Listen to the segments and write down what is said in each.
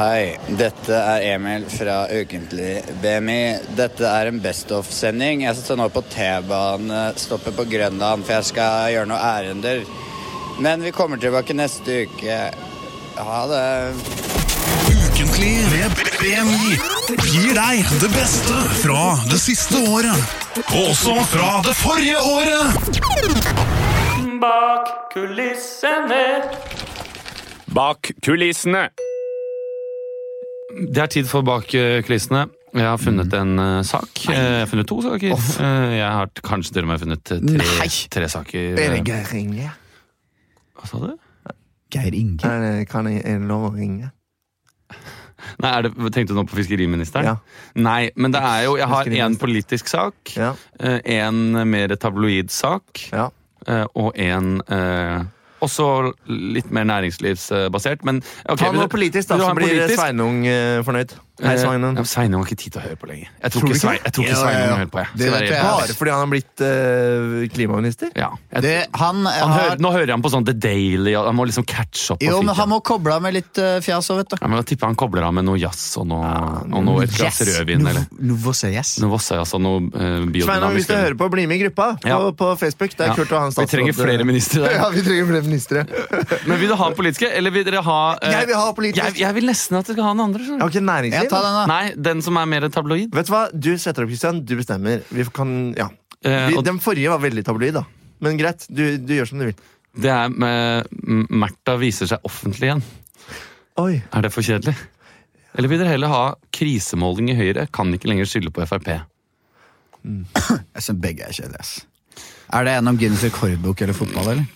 Hei, dette er Emil fra Ukentlig BMI. Dette er en Best of-sending. Jeg sitter nå på T-banestoppet på Grønland, for jeg skal gjøre noe ærender. Men vi kommer tilbake neste uke. Ha det. Ukentlig BMI gir deg det beste fra det siste året. Og også fra det forrige året. Bak kulissene. Bak kulissene. Det er tid for Bak eh, kulissene. Jeg har funnet en uh, sak. Nei. Jeg har funnet to saker. Uh, Jeg har kanskje til og med funnet eh, tre, Nei. tre saker. Er det Geir Inge? Hva sa du? Geir Inge? Er det, kan jeg, er det lov å ringe? Nei, er det, Tenkte du nå på fiskeriministeren? Ja. Nei, men det er jo Jeg har én politisk sak, Ja. en mer tabloid sak ja. eh, og en eh, også litt mer næringslivsbasert. Men okay, Ta noe politisk, da, så blir politisk? Sveinung eh, fornøyd. Hei, Sveinung. Ja, Sveinung har ikke tid til å høre på lenger. Jeg tror Tror ikke, ikke? Svei- jeg tror ikke Ja, Sveinung ja. hører på. Jeg. Det helt Bare fordi han har blitt uh, klimaminister? Ja. Jeg, Det, han han hører, nå hører han på sånn The Daily, han må liksom catche opp. Jo, men han må koble av med litt uh, fjas òg, vet du. ja, men Jeg tipper han kobler av med noe jazz og noe, og noe et glass rødvin. Yes. noe Vossajazz og noe uh, Sveinung, hvis du hører på, bli med i gruppa på, Ja. på Facebook. Det er Ja. kult å ha en Vi trenger flere ministre der. Ja, vi trenger flere ministre. Men vil du ha en politiske, eller vil dere ha uh, Jeg vil ha politiske. Jeg, jeg vil nesten at dere skal ha den andre. Næringsliv. Tar den, da. Nei, den som er mer tabloid. Vet du hva? Du setter opp, Kristian. Du bestemmer. Vi kan, ja. Eh, Vi, og den forrige var veldig tabloid, da. Men greit, du, du gjør som du vil. det er med Märtha viser seg offentlig igjen. Oi. Er det for kjedelig? Eller vil dere heller ha krisemåling i Høyre? Kan ikke lenger skylde på Frp. Jeg synes begge er kjedelige. ass. Er det en om Guinness rekordbok eller fotball, eller?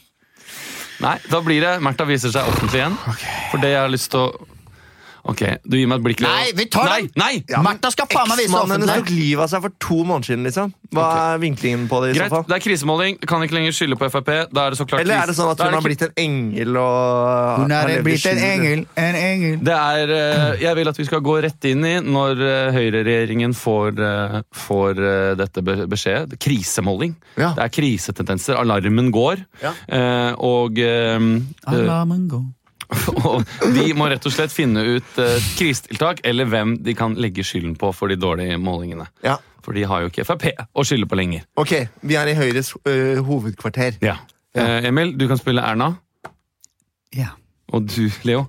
Nei, da blir det Märtha viser seg offentlig igjen. For det jeg har lyst til å Ok, du gir meg et blikk. Nei, vi tar nei, den! Nei! Ja, Martha skal faen meg vise Eksmannen offentlig! tok livet av seg for to måneder siden, liksom. Hva er vinklingen på det? i Greit, så fall? det er krisemåling. Kan ikke lenger skylde på Frp. Da er det så klart Eller er det sånn at da hun det har blitt en engel og Hun har er levd i blitt en skjul? engel, en engel. Det er, eh, Jeg vil at vi skal gå rett inn i når eh, høyreregjeringen får, eh, får eh, dette be- beskjed. Krisemåling. Ja. Det er krisetendenser. Alarmen går. Ja. Eh, og, eh, eh, Alarmen går. og de må rett og slett finne ut uh, krisetiltak, eller hvem de kan legge skylden på for de dårlige målingene. Ja. For de har jo ikke Frp å skylde på lenger. Ok, vi er i Høyres uh, hovedkvarter. Ja. Eh, Emil, du kan spille Erna. Ja. Og du, Leo.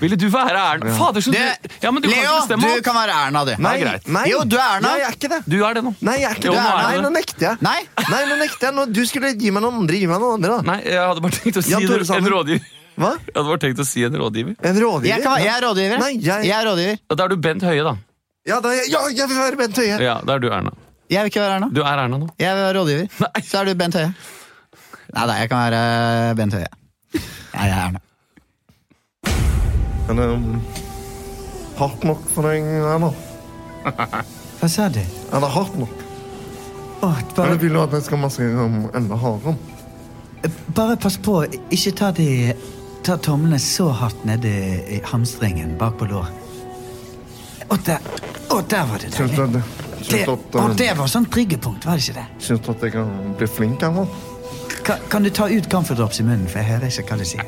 Ville du være Erna? Fader, så du, ja, men du Leo, kan bestemme du alt. kan være Erna, du. Nei, nei. Jo, du er Erna. Nei, jeg er ikke det. Du er det nå. Nei, jeg er ikke Jo, det. er Nei, nå nekter jeg. Nei? Nei, nå nekter jeg. Nå, du skulle gi meg noen andre. Gi meg noen andre, da. Nei, jeg hadde bare tenkt å si det, en rådgiver. Hva? Jeg hadde bare tenkt å si en rådgiver. En rådgiver? Jeg, kan, jeg er rådgiver. Nei, jeg- jeg er rådgiver. Og Da er du Bent Høie, da. Ja, da, ja, jeg vil være Bent Høie. Ja, da er du Erna. Jeg vil ikke være Erna. Du er Erna nå. Jeg vil være rådgiver. Nei. Så er du Bent Høie. Nei, nei, jeg kan være Bent Høie. Nei, jeg er Erna. Men um, hardt nok for deg, Erna. Hva sa du? Er det hardt nok? Å, bare, Eller vil du at jeg skal massere um, enda hardere? bare pass på, ikke ta, de, ta tomlene så hardt nede i hamstringen bak på lår. Å, der, der var det du deilig. Det, å, um, det var sånn triggerpunkt, var det ikke det? syns du at jeg kan bli flink, ennå. Kan, kan du ta ut camferdrops i munnen, for jeg hører ikke hva du sier.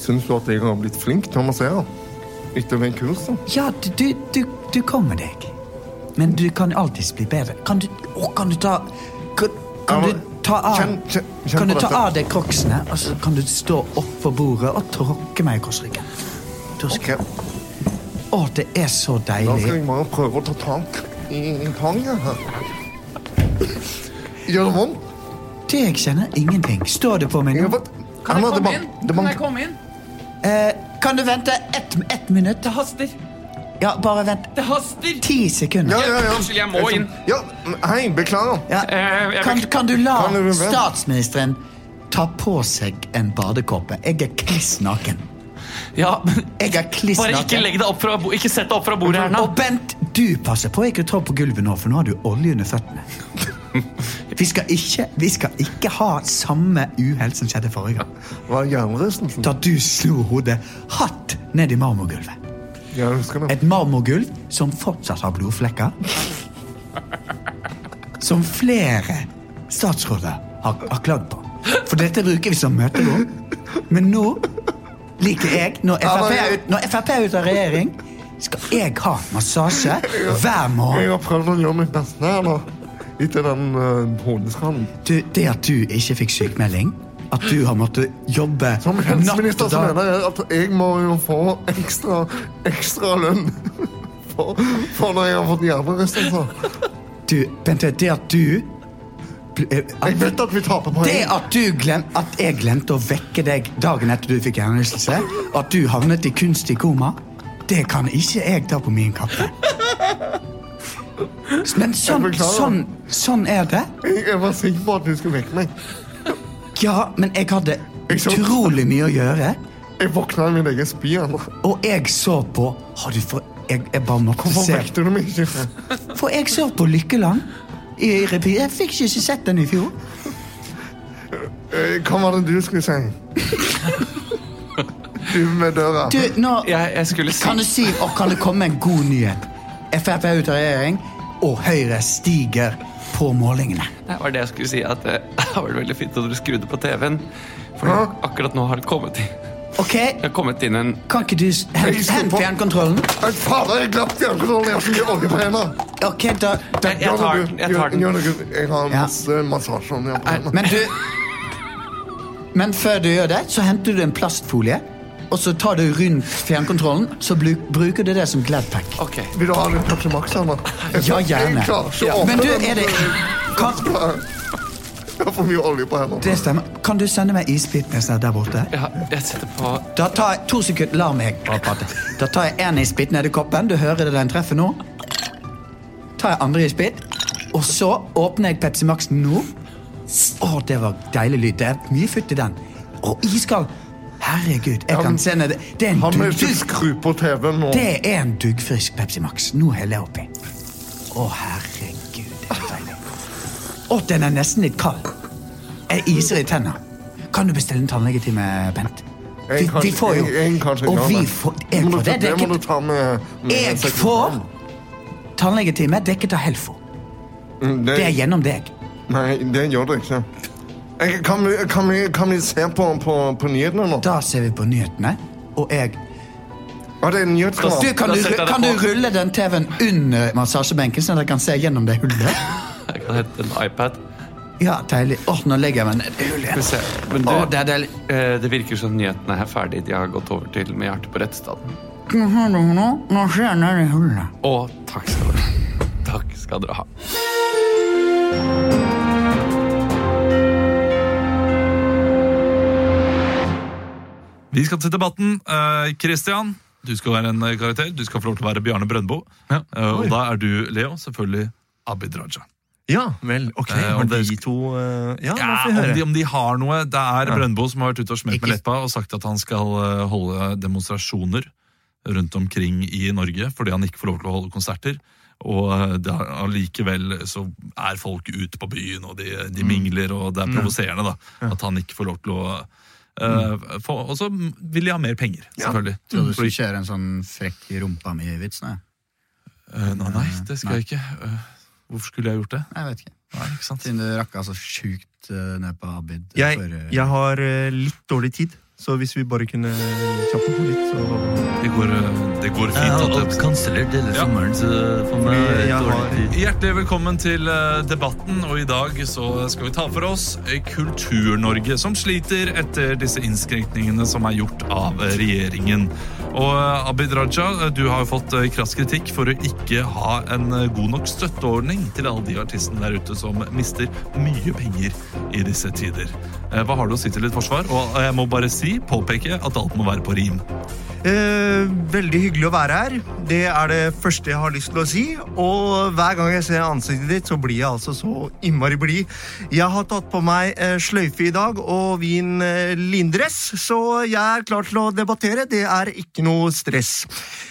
Syns du at jeg har blitt flink til å massere? Etter den kursen? Ja, du, du, du, du kommer deg. Men du kan alltids bli bedre. Kan du, å, kan du ta Kan, kan Ja, du men- ta av Kjenn- kjenn- kjenn Kan du ta av deg crocsene, og så kan du stå oppå bordet og tråkke meg i korsryggen? Da Ok, skal- Å, det er så deilig. Da skal jeg bare prøve å ta tak i i tangen her. Gjør det vondt? Det jeg kjenner ingenting. Står det på meg nå? Kan jeg komme inn? Kan jeg komme inn? Eh, kan du vente ett et minutt? Det haster. Ja, bare vent Det haster. ti sekunder. Ja, ja, ja. Unnskyld, jeg må inn. Ja, hei, beklager. Ja. Eh, Kan, kan du la Kan du- statsministeren ta på seg en badekåpe? Jeg er kliss naken. Ja, men Jeg er kliss Bare ikke legg deg opp fra bo- Ikke sett deg opp fra bordet, Erna. Og Bent, du passer på ikke å ta på gulvet nå, for nå har du olje under føttene. Vi skal ikke, vi skal ikke ha samme uhell som skjedde forrige gang. Var det hjernerystelsen? Da du slo hodet hatt ned i marmorgulvet. Ja. Et marmorgulv som fortsatt har blodflekker. Som flere statsråder har, har klagd på. For dette bruker vi som møterom. Men nå liker jeg Når Frp er, ut, ute av regjering, skal jeg ha massasje hver morgen. Jeg har prøvd å gjøre mitt beste her nå. Etter den uh, hodeskallen. Det at du ikke fikk sykemelding, at du har måttet jobbe Som helseminister så mener jeg at jeg må jo få ekstra, ekstra lønn for, for når jeg har fått hjernerystelser. Du, Bente, det at du eh, Jeg vet at vi taper Det poeng. at, du glem, at jeg glemte å vekke deg dagen etter du fikk hjernerystelse, og at du havnet i kunstig koma, det kan ikke jeg ta på min kappe. Men sånn, sånn, sånn er det. Jeg, jeg var sikker på at du skulle vekke meg. Ja, men jeg hadde Jeg utrolig mye å gjøre, Jeg våkna i min egen spy. Og jeg så på Har du for Jeg, jeg bare måtte Hvorfor se vekte du meg ikke? For jeg så på Lykkeland i revy. Jeg fikk ikke sett den i fjor. Eh, Hva var det du skulle si? Du med døra. Du, nå Jeg, jeg skulle si Kan du si, og kan det komme en god nyhet? Frp er ute av regjering, og Høyre stiger på målingene. Det var det jeg skulle si, at eh, det hadde vært veldig fint om dere skrudde på TV-en. For akkurat nå har det kommet inn, Ok, det har kommet inn en Kan ikke du hente hent, fjernkontrollen? Nei, Fader, jeg glemte fjernkontrollen. Jeg har så mye olje på hendene. Ok, da, da Jeg- jeg tar den, jeg tar den. Gjør det, Gud. Jeg har Ja. masse massasjeolje på hendene. Men du Men før du gjør det, så henter du en plastfolie, og så tar du rundt fjernkontrollen, så bruker du det som Gladpack. Ok. Vil du ha litt Pepsi Max? Anna? Ja, gjerne. Klarer Men du, er det kan, Jeg har for mye olje på hendene. Det stemmer. Kan du sende meg isbitene er der borte? Ja, jeg setter på Da tar jeg to sekunder, la meg bare prate. Da tar jeg en isbit ned i koppen. Du hører det den treffer nå. Tar jeg andre isbit, og så åpner jeg Pepsi Max nå. Å, det var deilig lyd. Det er mye futt i den. Og iskald. Herregud, jeg kan se ned Det er en Han må ikke dugg, skru på TV-en nå. det er en duggfrisk Pepsi Max. Nå heller jeg oppi. Å, herregud, det er deilig. Å, den er nesten litt kald. Jeg iser i tenna. Kan du bestille en tannlegetime, Bent? Vi, kan- vi får jo En kanskje kan ikke Og vi det. får Jeg det det må du dekket. ta med, med Jeg sekretæren. får tannlegetime dekket av Helfo. Mm, Det er gjennom deg. Nei, det gjør det ikke. Kan, vi, kan, vi, kan vi se på, på, på nyhetene nå? Da ser vi på nyhetene, og jeg ah, det er en nyhetskanal. Du, kan, Da du, kan du rulle den TV-en under massasjebenken, sånn at jeg kan se gjennom det hullet? Jeg kan hente en iPad. Ja, deilig. Åh, nå legger jeg meg ned i hullet igjen. du, Å, det er deilig. eh, det virker som nyhetene er ferdig. De har gått over til Med hjertet på rett Nå nå ser jeg ned i hullet. Å, takk skal dere ha. Takk skal dere ha. Vi skal til debatten. Kristian, uh, du skal være en eh, karakter. Du skal få lov til å være Bjarne Brøndbo. Ja. Uh, og da er du, Leo, selvfølgelig Abid Raja. Ja, vel, ok. Eh, Har de to eh, Ja, Ja, om, de, om de har noe Det er Ja. Brøndbo som har vært ute og smelt med leppa og sagt at han skal eh, holde demonstrasjoner rundt omkring i Norge fordi han ikke får lov til å holde konserter. Og eh, allikevel så er folk ute på byen, og de, de mingler, og det er provoserende da, at han ikke får lov til å få, Og så vil de ha mer penger, selvfølgelig. Tror du skal kjøre en sånn frekk rumpa mi-vits nå? Eh, nei, nei, det skal jeg ikke. Eh, hvorfor skulle jeg gjort det? Jeg vet ikke. Nei, ikke sant? Siden du rakka så sjukt ned på Abid. Jeg, jeg har litt dårlig tid, så hvis vi bare kunne kjappe på litt, så Det går, eh, det går fint. at det, kansellert hele Ja. sommeren, så for meg er dårlig har- tid. Hjertelig velkommen til eh, debatten, og i dag så skal vi ta for oss Kultur-Norge, som sliter etter disse innskrenkningene som er gjort av regjeringen. Og eh, Abid Raja, du har jo fått krass kritikk for å ikke ha en god nok støtteordning til alle de artistene der ute som mister mye penger i disse tider. Hva har du å si til ditt forsvar? Og jeg må bare si, påpeke at alt må være på rim. Eh, veldig hyggelig å være her. Det er det første jeg har lyst til å si. Og hver gang jeg ser ansiktet ditt, så blir jeg altså så innmari blid. Jeg har tatt på meg eh, sløyfe i dag og vin eh, lindress, så jeg er klar til å debattere. Det er ikke noe stress.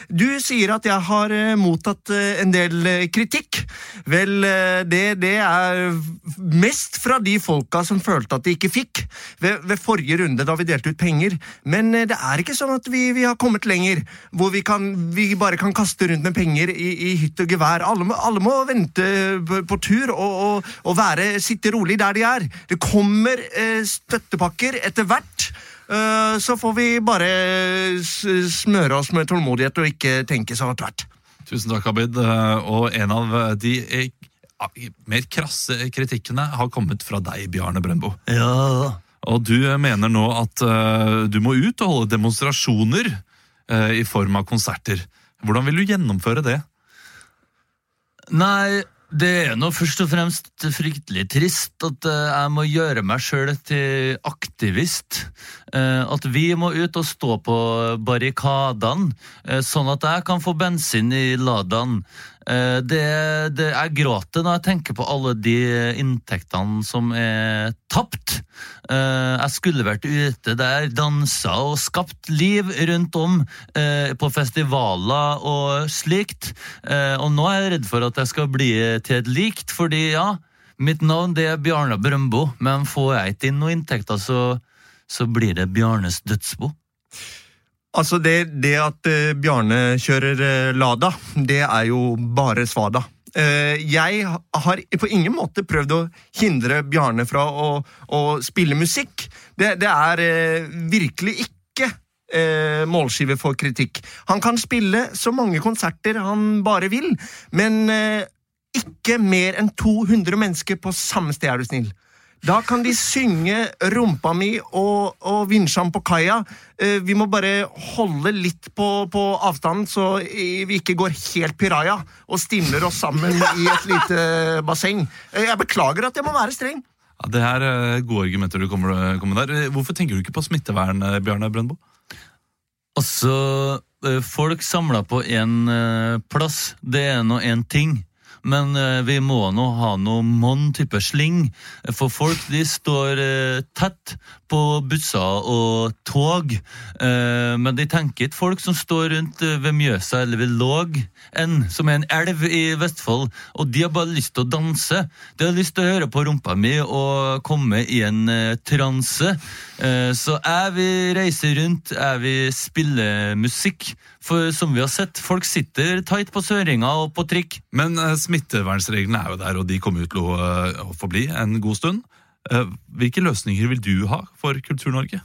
Du sier at jeg har eh, mottatt en del kritikk. Vel, det, det er mest fra de folka som følte at de ikke fikk ved, ved forrige runde da vi delte ut penger. Men det er ikke sånn at vi, vi har kommet lenger, hvor vi, kan, vi bare kan kaste rundt med penger i, i hytt og gevær. Alle må, alle må vente på, på tur og, og, og være, sitte rolig der de er. Det kommer eh, støttepakker etter hvert. Eh, så får vi bare smøre oss med tålmodighet og ikke tenke så tvert. Tusen takk, Abid. Eh, Og en av de eh, mer krasse kritikkene har kommet fra deg, Bjarne Brøndbo. Ja, Og du mener nå at du må ut og holde demonstrasjoner i form av konserter. Hvordan vil du gjennomføre det? Nei, det er nå først og fremst fryktelig trist at eh, jeg må gjøre meg sjøl til aktivist. Eh, at vi må ut og stå på barrikadene, eh, sånn at jeg kan få bensin i ladene. Eh, det, det, jeg gråter når jeg tenker på alle de inntektene som er tapt. Eh, jeg skulle vært ute der, dansa og skapt liv rundt om eh, på festivaler og slikt. Og nå er jeg redd for at jeg skal bli til et likt, fordi ja, mitt navn det er Bjarne Brøndbo, men får jeg ikke inn noen inntekter, så, så blir det Bjarnes dødsbo. Altså, det, det at eh, Bjarne kjører eh, Lada, det er jo bare svada. Eh, jeg har på ingen måte prøvd å hindre Bjarne fra å, å spille musikk. Det, det er virkelig ikke målskive for kritikk. Han kan spille så mange konserter han bare vil, men ikke mer enn 200 mennesker på samme sted, er du snill. Da kan de synge 'Rumpa mi' og, og 'Vinsjan på kaia'. Eh, vi må bare holde litt på, på avstanden, så vi ikke går helt piraja og stimler oss sammen i et lite basseng. Eh, jeg beklager at jeg må være streng. Ja, det er eh, gode argumenter du kommer, kommer der. Hvorfor tenker du ikke på smittevern, Bjarne Brøndbo? Altså, folk samla på én plass, det er nå én ting. Men eh, vi må nå ha noe monn type sling, for folk de står eh, tett på busser og tog. Eh, men de tenker ikke folk som står rundt ved Mjøsa eller ved Låg, enn, som er en elv i Vestfold, og de har bare lyst til å danse. De har lyst til å høre på rumpa mi og komme i en transe. Så jeg vil reise rundt, jeg vil spille musikk. For som vi har sett, folk sitter tight på søringa og på trikk. Men eh, smittevernsreglene er jo der, og de kommer ut til å, eh, forbli en god stund. Eh, Hvilke løsninger vil du ha for Kultur-Norge?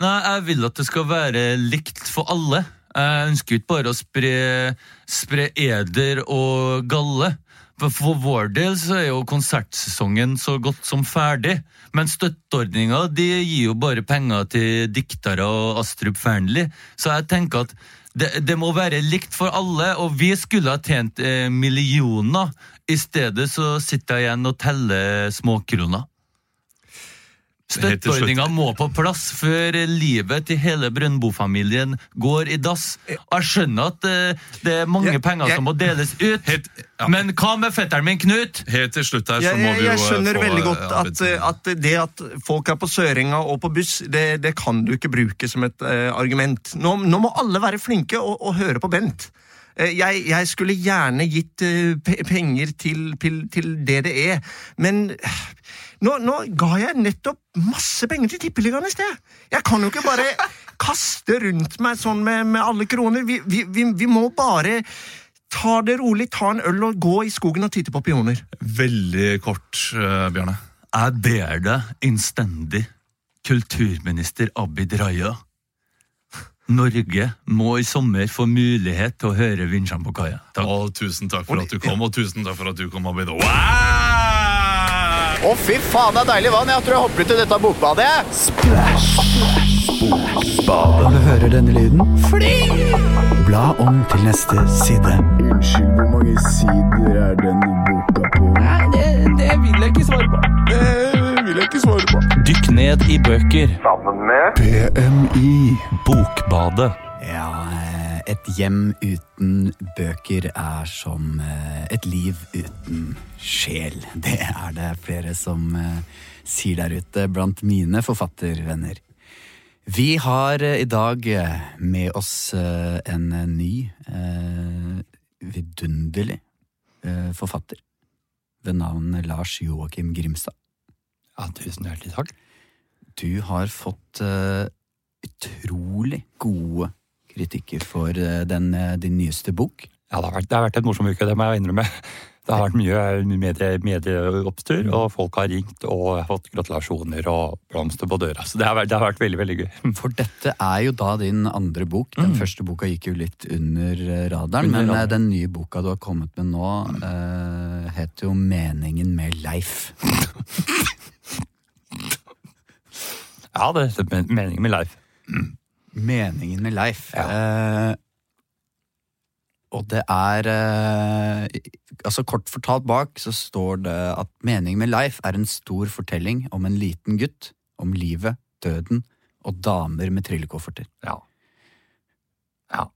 Nei, jeg vil at det skal være likt for alle. Jeg ønsker ikke bare å spre, spre eder og galle. For, vår del så er jo konsertsesongen så godt som ferdig. Men støtteordninga gir jo bare penger til diktere og Astrup Fearnley. Så jeg tenker at det, det må være likt for alle, og vi skulle ha tjent eh, millioner. I stedet så sitter jeg igjen og teller småkroner. Støtteordninga må på plass før livet til hele Brøndbo-familien går i dass. Jeg skjønner at eh, det er mange Jeg- penger jeg- som må deles ut, Helt, ja, men hva med fetteren min Knut? helt til slutt her så må jeg, vi jo jeg eh, skjønner få veldig eh, godt at, at det at folk er på Sørenga og på buss, det, det kan du ikke bruke som et eh, argument. Nå, nå må alle være flinke og, og høre på Bent. Eh, Jeg, jeg skulle gjerne gitt eh, penger til, til, til DDE, men eh, nå, nå ga jeg nettopp masse penger til Tippeligaen i sted. Jeg kan jo ikke bare kaste rundt meg sånn med, med alle kroner. Vi, vi, vi, vi må bare ta det rolig, ta en øl og gå i skogen og titte på pioner. Veldig kort, uh, Bjarne. Jeg ber deg innstendig, kulturminister Abid Raja. Norge må i sommer få mulighet til å høre Vinsjan på kaia. Tusen takk for at du kom, og tusen takk for at du kom, Abid. Wow! Å, fy faen, det er deilig vann. Jeg tror jeg hopper ut i dette bokbadet. Når du hører denne lyden, Fly! bla om til neste side. Unnskyld, hvor mange sider er denne boka på? Nei, det, det vil jeg ikke svare på. Det vil jeg ikke svare på. Dykk ned i bøker. Sammen med BMI. Bokbadet. Ja, et hjem uten bøker er som eh, et liv uten sjel. Det er det flere som eh, sier der ute blant mine forfattervenner. Vi har eh, i dag med oss en ny, vidunderlig forfatter ved navn Lars Joakim Grimstad. Ja, tusen hjertelig takk. Du har fått utrolig gode kritikker for eh, den, eh, din nyeste bok. Ja, det har, vært, det har vært en morsom uke, det må jeg innrømme. Det har vært mye medie- medieoppstyr, og folk har ringt og fått gratulasjoner og blomster på døra. Så det har vært, det har vært veldig, veldig gøy. For dette er jo da din andre bok. Den første boka gikk jo litt under eh, radaren, Mm. Under men radaren. den nye boka du har kommet med nå, uh, heter jo Meningen med Leif. Ja, det heter men- meningen med Leif. Meningen med Leif. Eh, og det er eh, Altså Kort fortalt bak så står det at meningen med Leif er en stor fortelling om en liten gutt, om livet, døden og damer med trillekofferter. Ja. Ja.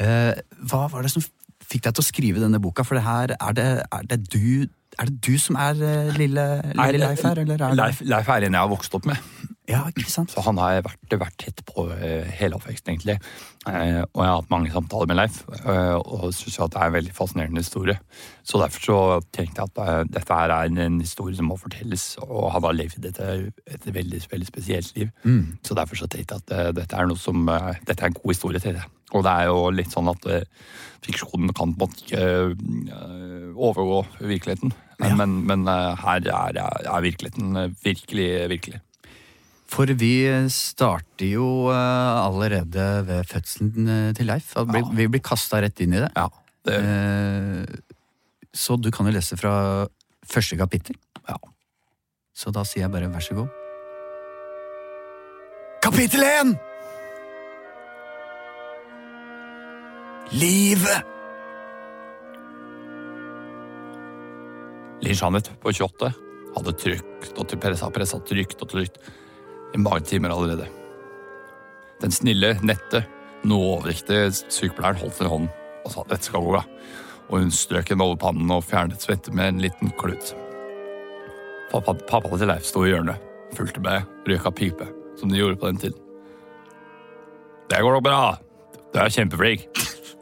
Eh, hva var det som fikk deg til å skrive denne boka? For det her, er det, er det du Er det du som er eh, lille, lille Leif her, eller er det Leif, Leif er en jeg har vokst opp med. Ja, ikke sant? Så han har vært, vært tett på uh, hele oppveksten, egentlig. Uh, og jeg har hatt mange samtaler med Leif, uh, og syns at det er en veldig fascinerende historie. Så derfor så tenkte jeg at dette her er en, en historie som må fortelles, og han har levd et, et veldig, veldig spesielt liv. Mm. Så derfor så tenkte jeg at dette er som Dette er en god historie til det. Og det er jo litt sånn at fiksjonen kan på en måte ikke overgå virkeligheten. Men, men, men her er, er virkeligheten virkelig, virkelig. For vi starter jo eh, allerede ved fødselen eh, til Leif. Vi, blir kasta rett inn i det. Ja, det Eh, så du kan jo lese fra første kapittel. Ja. Så da sier jeg bare vær så god. Kapittel én! Livet! Linn Jeanette på 28 hadde trykt og pressa, pressa, trykt og trykt i mange timer allerede. Den snille, nette, noe overvektige sykepleieren holdt henne i hånden og sa dette skal gå bra, og hun strøk henne over pannen og fjernet svette med en liten klut. Pappa, pappa til Leif sto i hjørnet, fulgte med, røyka pipe, som de gjorde på den tiden. Det går nok bra, du er kjempeflink,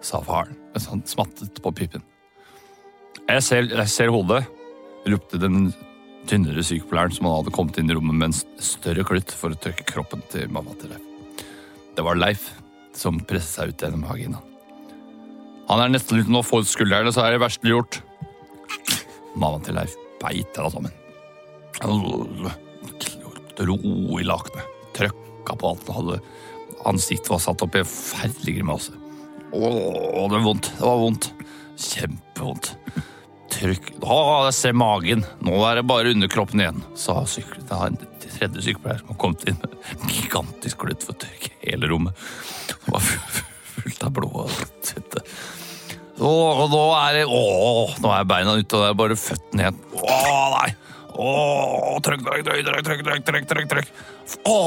sa faren mens han smattet på pipen. Jeg ser, jeg ser hodet, ropte den tynnere sykepleieren som han hadde kommet inn i rommet med en større klutt for å tørke kroppen til mamma til Leif. Det var Leif som presset seg ut gjennom hagen. Han er nesten uten å få ut skuldrene, så er det verstelig gjort. Mamma til Leif beit henne sammen. Dro i lakenet, trøkka på alt han hadde. Ansiktet var satt opp i en forferdelig grimase. Å, det var vondt. Det var vondt. Kjempevondt. Trykk jeg ser magen. Nå er det bare underkroppen igjen, sa en tredje sykepleier som har kommet inn med en gigantisk klut for å tørke hele rommet. Det var fullt av blod og svette. Og nå er det Å, nå er beina ute, og det er bare føttene igjen. Å, nei! Å, trykk, trykk, trykk, trykk, trykk, trykk, trykk, trykk. Å,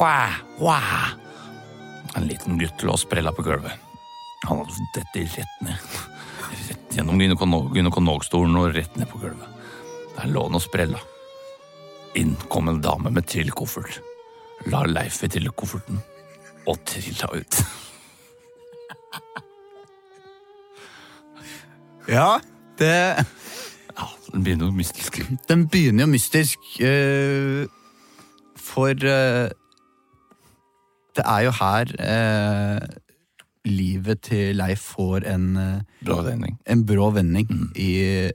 wow, wow. En liten gutt lå sprella på gulvet. Han hadde dette rett ned. Gjennom gynekolog- gynekologstolen og rett ned på gulvet. Der lå han og sprella. Inn kom en dame med trillkoffert. La Leif i trillkofferten og trilla ut. Ja, det Ja, Den begynner jo mystisk. Den begynner jo mystisk, Uh, for uh, det er jo her eh, livet til Leif får en, Brå vending. en brå vending i,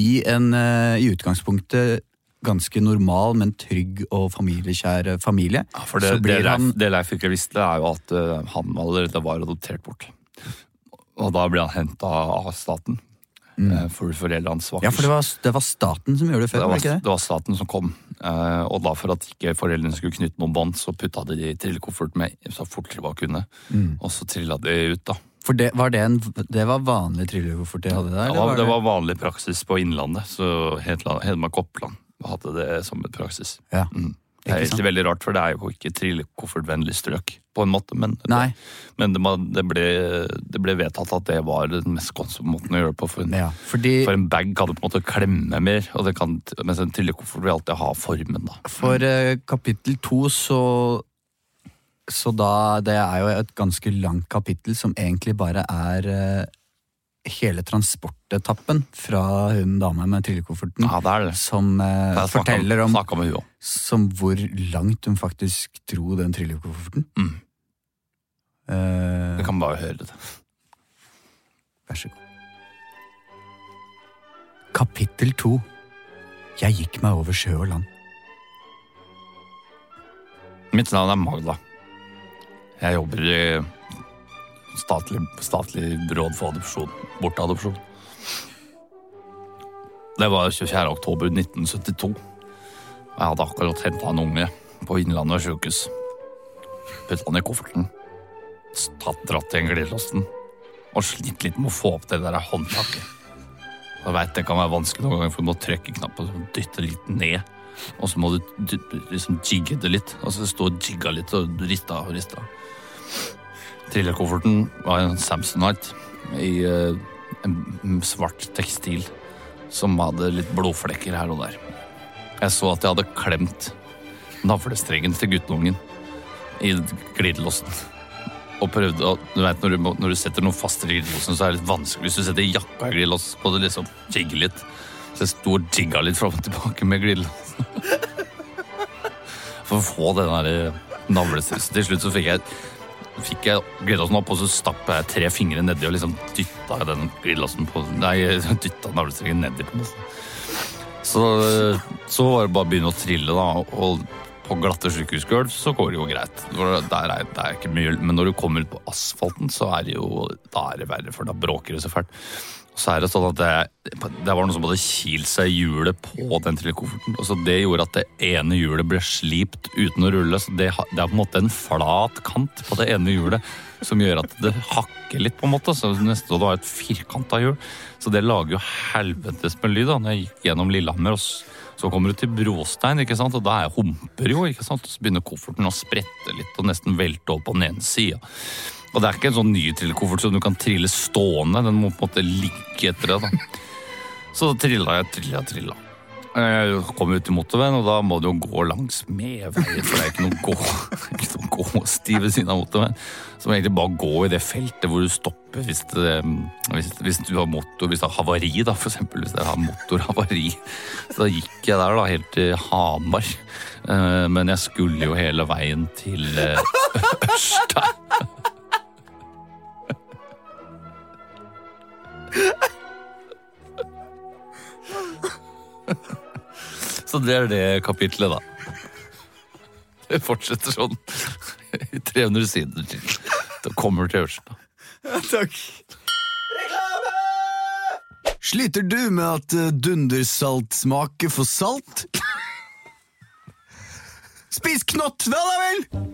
i en eh, i utgangspunktet ganske normal, men trygg og familiekjær familie. Ja, for det, Så blir det, Leif, han- det Leif ikke visste, er jo at eh, han allerede var adoptert bort. Og da ble han henta av staten. eh, For foreldrene hans var Mm. Ja, for det var, det var staten som gjorde det før, det var, ikke det? det var staten som kom. Eh, og da for at ikke foreldrene skulle knytte noen bånd, så putta de det i trillekoffert med så fort de bare kunne. Mm. Og så trilla de ut, da. For det var, det en, det var vanlig trillekoffert de hadde der? Ja, var, det var vanlig praksis på Innlandet, så Hedmark Oppland hadde det som et praksis. Ja. Mm. Det er egentlig veldig rart, for det er jo ikke trillekoffertvennlig strøk, på en måte, men, det, men det, det, ble, det ble vedtatt at det var den mest konsum måten å gjøre det på. For en, Ja, fordi for en bag kan du på en måte klemme mer, og det kan, mens en trillekoffert vil alltid ha formen. da. For eh, kapittel to så Så da Det er jo et ganske langt kapittel som egentlig bare er eh, hele transportetappen fra hun dama med trillekofferten. Ja, det det. Som eh, forteller om om som hvor langt hun faktisk dro den trillekofferten. Mm. Eh, du kan bare høre det. Vær så god. Kapittel to. Jeg gikk meg over sjø og land. Mitt navn er Magda. Jeg jobber i statlig, statlig råd for adopsjon. Bortadopsjon. Det var 24. oktober 1972. Jeg hadde akkurat henta en unge på Innlandet sykehus. Putta han i kofferten. Tatt dratt i en glidelåsen. Og slitt litt med å få opp det der håndtaket. Jeg vet det kan være vanskelig noen ganger, for du må trykke knappen og dytte litt ned. Og så må du liksom jigge det litt. Altså stå og jigga litt og rista og rista. Trillerkofferten var en Samsonite i eh, en svart tekstil som hadde litt blodflekker her og der. Jeg så at jeg hadde klemt navlestrengen til guttungen i glidelåsen. Og prøvde å Du vet, når du, når du setter noe fast i glidelåsen, så er det litt vanskelig. Hvis du setter jakka i glidelåsen, så må du liksom jigge litt. Så jeg sto og jigga litt fram og tilbake med glidelåsen. For å få den der navlestrengen. Til slutt så fikk jeg fikk jeg glidelåsen opp, og så stappa jeg tre fingre nedi og liksom dytta den glidelåsen på Nei, dytta navlestrengen nedi på den. Så, så var det bare å begynne å trille, da. Og på glatte sykehusgulv så går det jo greit. Der er, det ikke mye, men når du kommer ut på asfalten, så er det jo da er det verre, for da bråker det så fælt. Så er det sånn at det, det var noe som hadde kilt seg i hjulet på den trillekofferten. Og så det gjorde at det ene hjulet ble slipt uten å rulle. Så det, det er på en måte en flat kant på det ene hjulet som gjør at det hakker litt, på en måte. Så nesten år var et firkanta hjul. Så det lager jo helvetes med lyd da, når jeg gikk gjennom Lillehammer. og så kommer du til brostein, ikke sant? og da er humper jo. ikke sant? Så begynner kofferten å sprette litt og nesten velte over på den ene sida. Og det er ikke en sånn ny trillekoffert som du kan trille stående. Den må på en måte ligge etter det. da. Så da trilla jeg, trilla, trilla. Jeg kom ut i motorveien, og da må du jo gå langs medveien, for det er ikke noe gå, gåsti ved siden av motorveien. Så må jeg egentlig bare gå i det feltet hvor du stopper hvis, det, hvis, hvis du har motor, hvis det er havari, da, for eksempel. Hvis det har motorhavari. Så da gikk jeg der da, helt til Hamar. Eh, Men jeg skulle jo hele veien til eh, Ørsta. Så det er det kapitlet, da. Det fortsetter sånn i 300 sider til. Det kommer til Ørsta. Takk. Reklame! Sliter du med at eh, dundersalt smaker for salt? Spis knott, da da vel!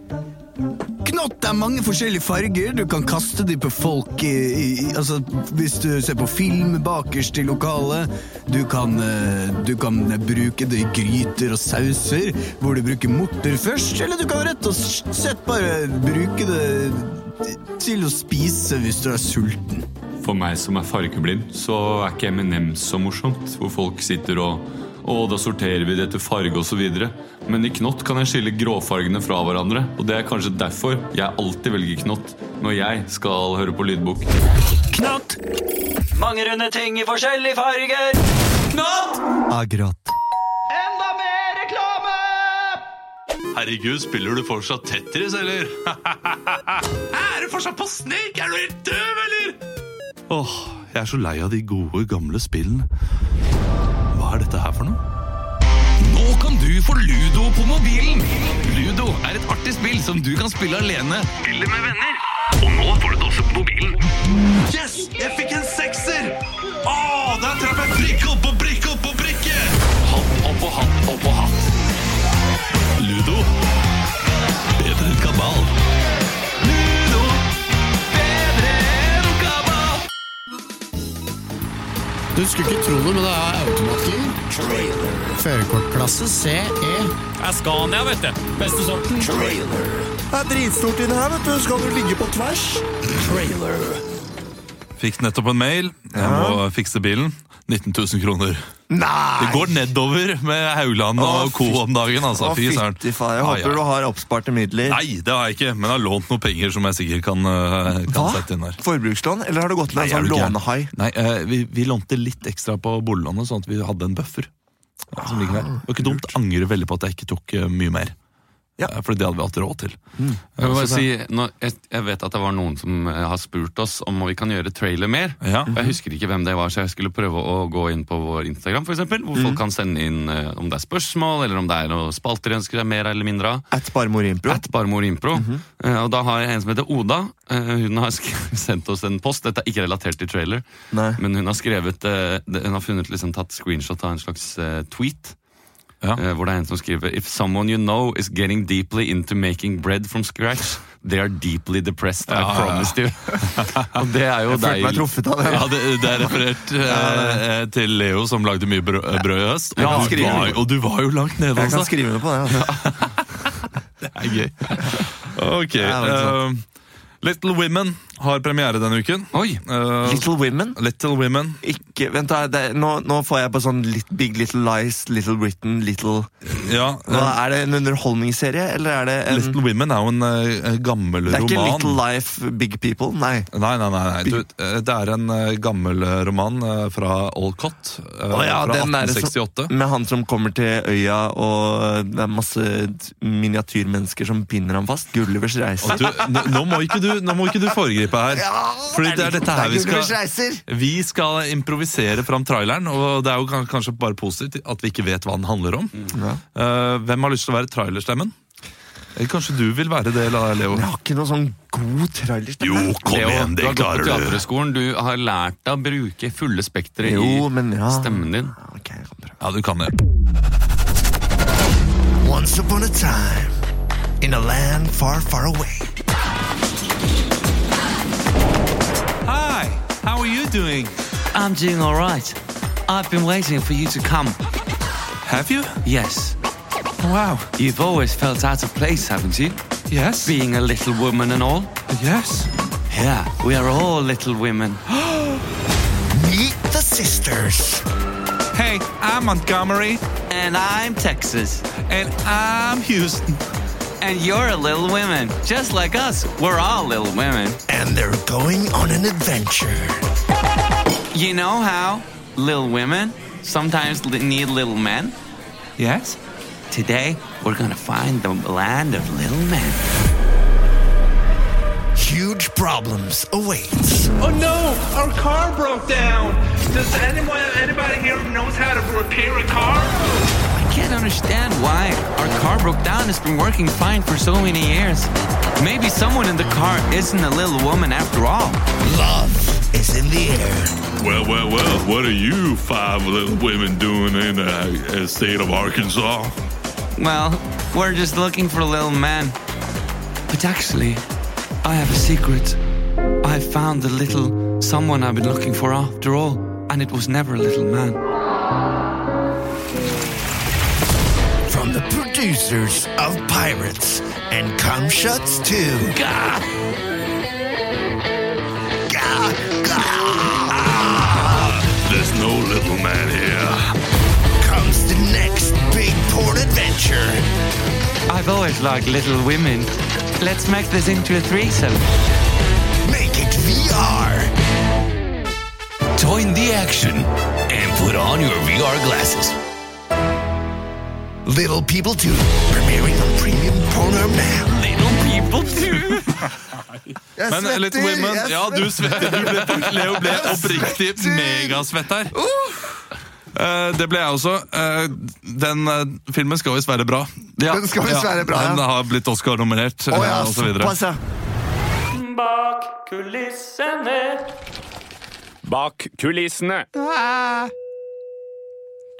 Knott er mange forskjellige farger. Du kan kaste dem på folk i, i, altså, hvis du ser på film bakerst i lokalet. Du kan, eh, du kan bruke det i gryter og sauser, hvor du bruker morter først. Eller du kan rett og slett bare bruke det til å spise hvis du er sulten. For meg som er fargeblind, så er ikke M&M så morsomt, hvor folk sitter og å, da sorterer vi det etter farge osv. Men i knott kan jeg skille gråfargene fra hverandre. Og det er kanskje derfor jeg alltid velger knott når jeg skal høre på lydbok. Knott! Mange runde ting i forskjellige farger. Knott! Akkurat. Enda mer reklame! Herregud, spiller du fortsatt Tetris, eller? er du fortsatt på Snake? Er du helt døv, eller? Åh, jeg er så lei av de gode, gamle spillene. Hva er dette her for noe? Nå kan du få Ludo på mobilen! Ludo er et artig spill som du kan spille alene eller med venner. Og nå får du det også på mobilen. Yes! Jeg fikk en sekser! Åh, der traff jeg prikk opp og prikk opp og prikke! Hatt opp og hatt opp og hatt. Ludo. Bedre enn kabal. Du skulle ikke tro det, men det er automatgir. Førerkortklasse CE. Det er Scania, vet du. Beste sorten. Det er dritstort inni her, vet du. Skal du ligge på tvers? Trailer. Fikk nettopp en mail. Jeg må fikse bilen. 19 000 kroner. Nei! Det går nedover med Haugland og co. om dagen. altså. Å, fytti faen. Jeg Ah, håper ja. du har oppsparte midler. Nei, det har jeg ikke, men jeg har lånt noen penger som jeg sikkert kan, øh, kan sette inn her. Forbrukslån, eller har du gått Nei, en sånn lånehai? Nei, eh, vi, vi lånte litt ekstra på boliglånet, sånn at vi hadde en buffer. ja, Som ligger der. Det var ikke dumt. Angrer veldig på at jeg ikke tok eh, mye mer. Ja. Eh, For det hadde vi hatt råd til. Jeg, vil bare si, nå, jeg, jeg vet at det var noen som eh, har spurt oss om vi kan gjøre trailer mer. Ja. Og Jeg husker ikke hvem det var, så jeg skulle prøve å gå inn på vår Instagram, for eksempel, hvor folk kan sende inn eh, om det er spørsmål, eller om det er noe spalter de ønsker seg mer eller mindre av. At Barmor Impro? At Barmor Impro. Eh, og da har jeg en som heter Oda. Eh, hun har sendt oss en post. Dette er ikke relatert til trailer, Nei. men hun har skrevet eh, Hun har funnet liksom tatt screenshot av en slags eh, tweet. Ja. eh, hvor det er en som skriver If someone you know is getting deeply into making bread from scratch, they are deeply depressed. I Ja, ja, ja. you. og det er jo Jeg følte meg truffet av det. Ja, det, det er referert eh, til Leo som lagde mye brød, brød i høst. Og, Ja, du var, og du var jo langt nede, Jeg kan altså. skrive under på det. Altså. Det er gøy. Ok. Ja, det er eh, Little Women har premiere denne uken. Oi! uh, Little Women? Little Women. Ikke, vent da, det, nå, nå får jeg på sånn lit, Big Little Lies, Little Britain, Little Ja, Hva, eh, Er det en underholdningsserie, eller er det en Little Women er jo en uh, gammel Det er ikke roman. Little Life, Big People? Nei. Nei, nei, nei. nei. Du, det er en gammel roman fra Olcott Å ja, fra 1868. som- 1868. Med han som kommer til øya, og det er masse miniatyrmennesker som binder ham fast. Gullivers reise. Du, nå, nå, må ikke du, nå må ikke du foregripe her. Fordi det er dette her vi skal! Vi skal improvisere fram traileren, og det er jo kanskje bare positivt at vi ikke vet hva den handler om. Ja. Eh, hvem har lyst til å være trailerstemmen? Kanskje du vil være det, Leo? Jeg har ikke noe sånn god trailerstemme. Jo, kom Leo, igjen, du det har gått på du. teaterhøgskolen. Du har lært deg å bruke fulle spektre i men ja. stemmen din. Okay, kan prøve. Ja, du kan det. Once upon a time, in a land far, far away. How are you doing? I'm doing all right. I've been waiting for you to come. Have you? Yes. Wow. You've always felt out of place, haven't you? Yes. Being a little woman and all. Yes. Yeah, we are all little women. Meet the sisters. Hey, I'm Montgomery, And I'm Texas. and I'm Houston. And you're a little women. Just like us. We're all little women. And they're going on an adventure. You know how little women sometimes need little men? Yes? Today, we're gonna find the land of little men. Huge problems await. Oh no, our car broke down. Does anyone, anybody here knows how to repair a car? I can't understand why our car broke down. It's been working fine for so many years. Maybe someone in the car isn't a little woman after all. Love is in the air. Well, well, well, what are you five little women doing in the uh, state of Arkansas? Well, we're just looking for a little man. But actually, I have a secret. I found the little someone I've been looking for after all, and it was never a little man. Producers of Pirates and Cum Shuts 2. Gah! Gah! Gah! There's no little man here. Comes the next big port adventure. I've always liked little women. Let's make this into a threesome. Make it VR. Join the action and put on your VR glasses. Little People 2. Premiering on Premium Porno now. Little people 2. Jeg Men svetter, Little Women, jeg ja, du svetter. Du ble, Leo ble oppriktig megasvett her. Uh, det ble jeg også. Uh, den uh, filmen skal visst være bra. Den skal visst være bra, ja. Den har blitt Oscar-nominert, Oh, ja, og så videre. ja. Bak kulissene. Bak kulissene.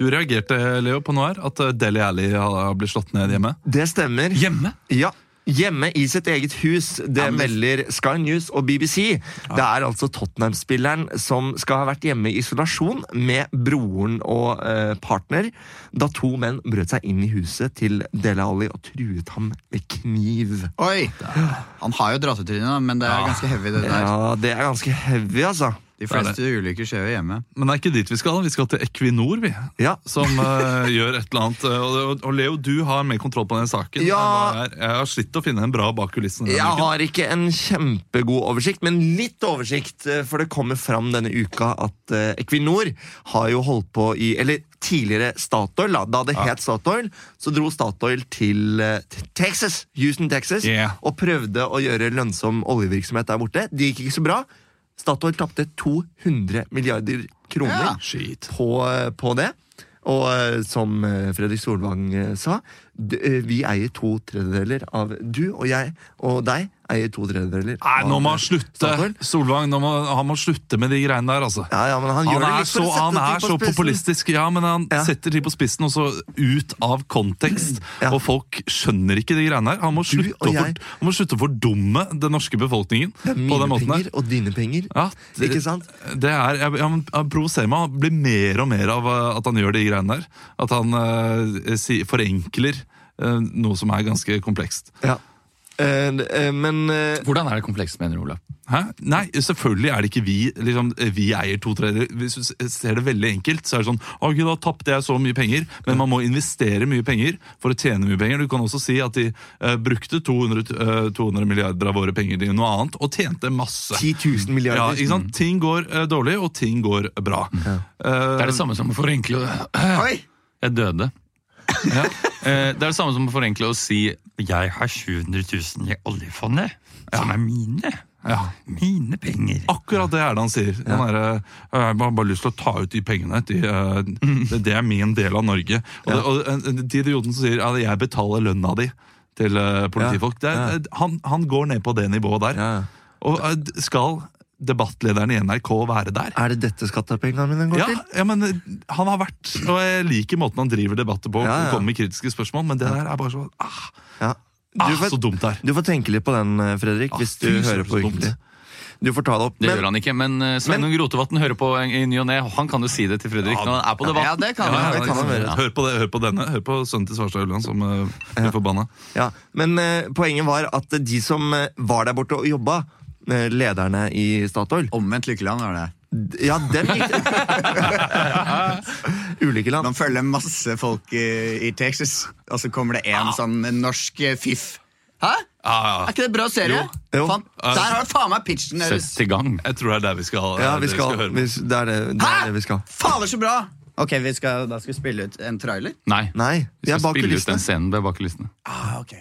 Du reagerte, Leo, på noe her? At eh, Deli Alli har blitt slått ned hjemme? Det stemmer. Hjemme? Ja. Hjemme i sitt eget hus. Det melder Sky News og BBC. Det er altså Tottenham-spilleren som skal ha vært hjemme i isolasjon med broren og eh, partner da to menn brøt seg inn i huset til Dele Alli og truet ham med kniv. Oi! Han har jo dratetryne, da, men det er ganske heavy, det der. Ja, det er ganske heavy, altså. De Det er fleste ulykker skjer jo hjemme. Men det er ikke dit vi skal. Vi skal til Equinor, vi. Som uh, gjør et eller annet. eh, Og, og Leo, du har mer kontroll på den saken. Ja. Jeg, er. jeg har slitt å finne en bra bak kulissene. Jeg uken. har ikke en kjempegod oversikt, men litt oversikt. eh, For det kommer fram denne uka at uh, Equinor har jo holdt på i Eller tidligere Statoil, da, da det het Statoil, så dro Statoil til, uh, Texas, Houston, Texas, Yeah. og prøvde å gjøre lønnsom oljevirksomhet der borte. Det gikk ikke så bra. Statoil tapte 200 milliarder kroner på, eh, på det. Og eh, som eh, Fredrik Solvang eh, sa, vi eier to tredjedeler av Du og jeg og deg eier to tredjedeler Nei, nå må han eh, slutte! Solvang, må, han må slutte med de greiene der, altså. Ja, ja, men han det er så, han er så populistisk, ja, men han setter ting på spissen og så ut av kontekst. Og folk skjønner ikke de greiene der. Han må slutte, jeg- for, han må slutte å fordumme den norske befolkningen Det er på mine penger og dine penger. Ja, det, Ikke sant? Det er, jeg, jeg, jeg provoserer meg. Han blir mer og mer av uh, at han gjør de greiene der. At han uh, si, forenkler uh, noe som er ganske komplekst. Ja. Eh, eh, men eh, Hvordan er det komplekst, mener du, Olav? Hæ? Nei, selvfølgelig er det ikke vi liksom, Vi eier to tredjedeler. Hvis du ser det veldig enkelt, så er det sånn Ok, da tapte jeg så mye penger, men man må investere mye penger for å tjene mye penger. Du kan også si at de uh, brukte 200, uh, 200 milliarder av våre penger til noe annet, og tjente masse. 10 000 milliarder. Ja, ikke sant? Ting går uh, dårlig, og ting går bra. Eh, Det er det samme som å forenkle Oi! Jeg døde. Eh, Det er det samme som å forenkle å si Jeg har 700 000 i oljefondet, som er mine. Mine penger. Akkurat det er det han sier. Han er, eh, jeg har bare lyst til å ta ut de pengene. De, eh, det, det er min del av Norge. Og, det, og de idiotene som sier at jeg betaler lønna di til politifolk, det han, han går ned på det nivået der. Og skal debattlederen i NRK være der? Er det dette skattepengene mine går Ja, til? ja, men eh, han har vært Og jeg liker måten han driver debatter på. Ja, ja. og kommer med kritiske spørsmål, men det der er bare så ah, Ja. ah, får- Så dumt det er. Du får tenke litt på den, Fredrik, Fredrik, hvis du hører på så Du får ta det opp. Det gjør han ikke, men eh, Sveinung Rotevatn hører på i ny og ne. Han kan jo si det til Fredrik når han er på debatt. Ja, ja, ja, Hør på det, hør på denne. Hør på sønnen til Svarstad Ulland som uh, blir forbanna. Ja, Men uh, poenget var at de som eh, var der borte og jobba, eh, lederne i Statoil Omvendt lykkeland er det. Ja, dem gikk Ulike land. Man følger masse folk i, i Texas, og så kommer det en sånn norsk eh, fiff. Hæ? Er ikke det bra serie? Jo. Faen, der har du faen meg pitchen deres. i gang. Jeg tror det er der vi skal, Ja, det vi skal, høre på. vi, det, er det, det er det vi skal. Fader, så bra! Ok, vi skal, Da skal vi spille ut en trailer? Nei. Nei, Vi skal spille ut den scenen. Bak kulissene. Ah, ok.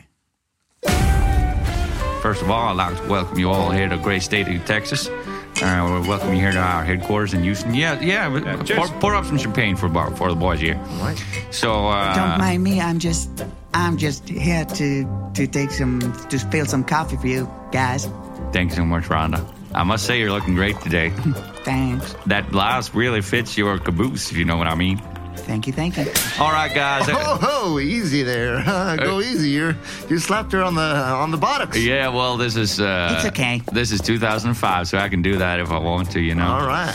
First of all, I'd like to welcome you all here to the great state of Texas. Uh, we welcome you here to our headquarters in Houston. Yeah, yeah. pour, pour up some champagne for for the boys here. So, uh, Don't mind me. I'm just, I'm just here to to take some, to spill some coffee for you guys. thanks so much, Rhonda. I must say you're looking great today. Thanks. that blouse really fits your caboose, if you know what I mean. Thank you. Thank you. All right, guys. Oh, ho, easy there. Go easy. You you slapped her on the on the buttocks. Yeah, well, this is uh, It's okay. This is 2005, so I can do that if I want to, you know. All right.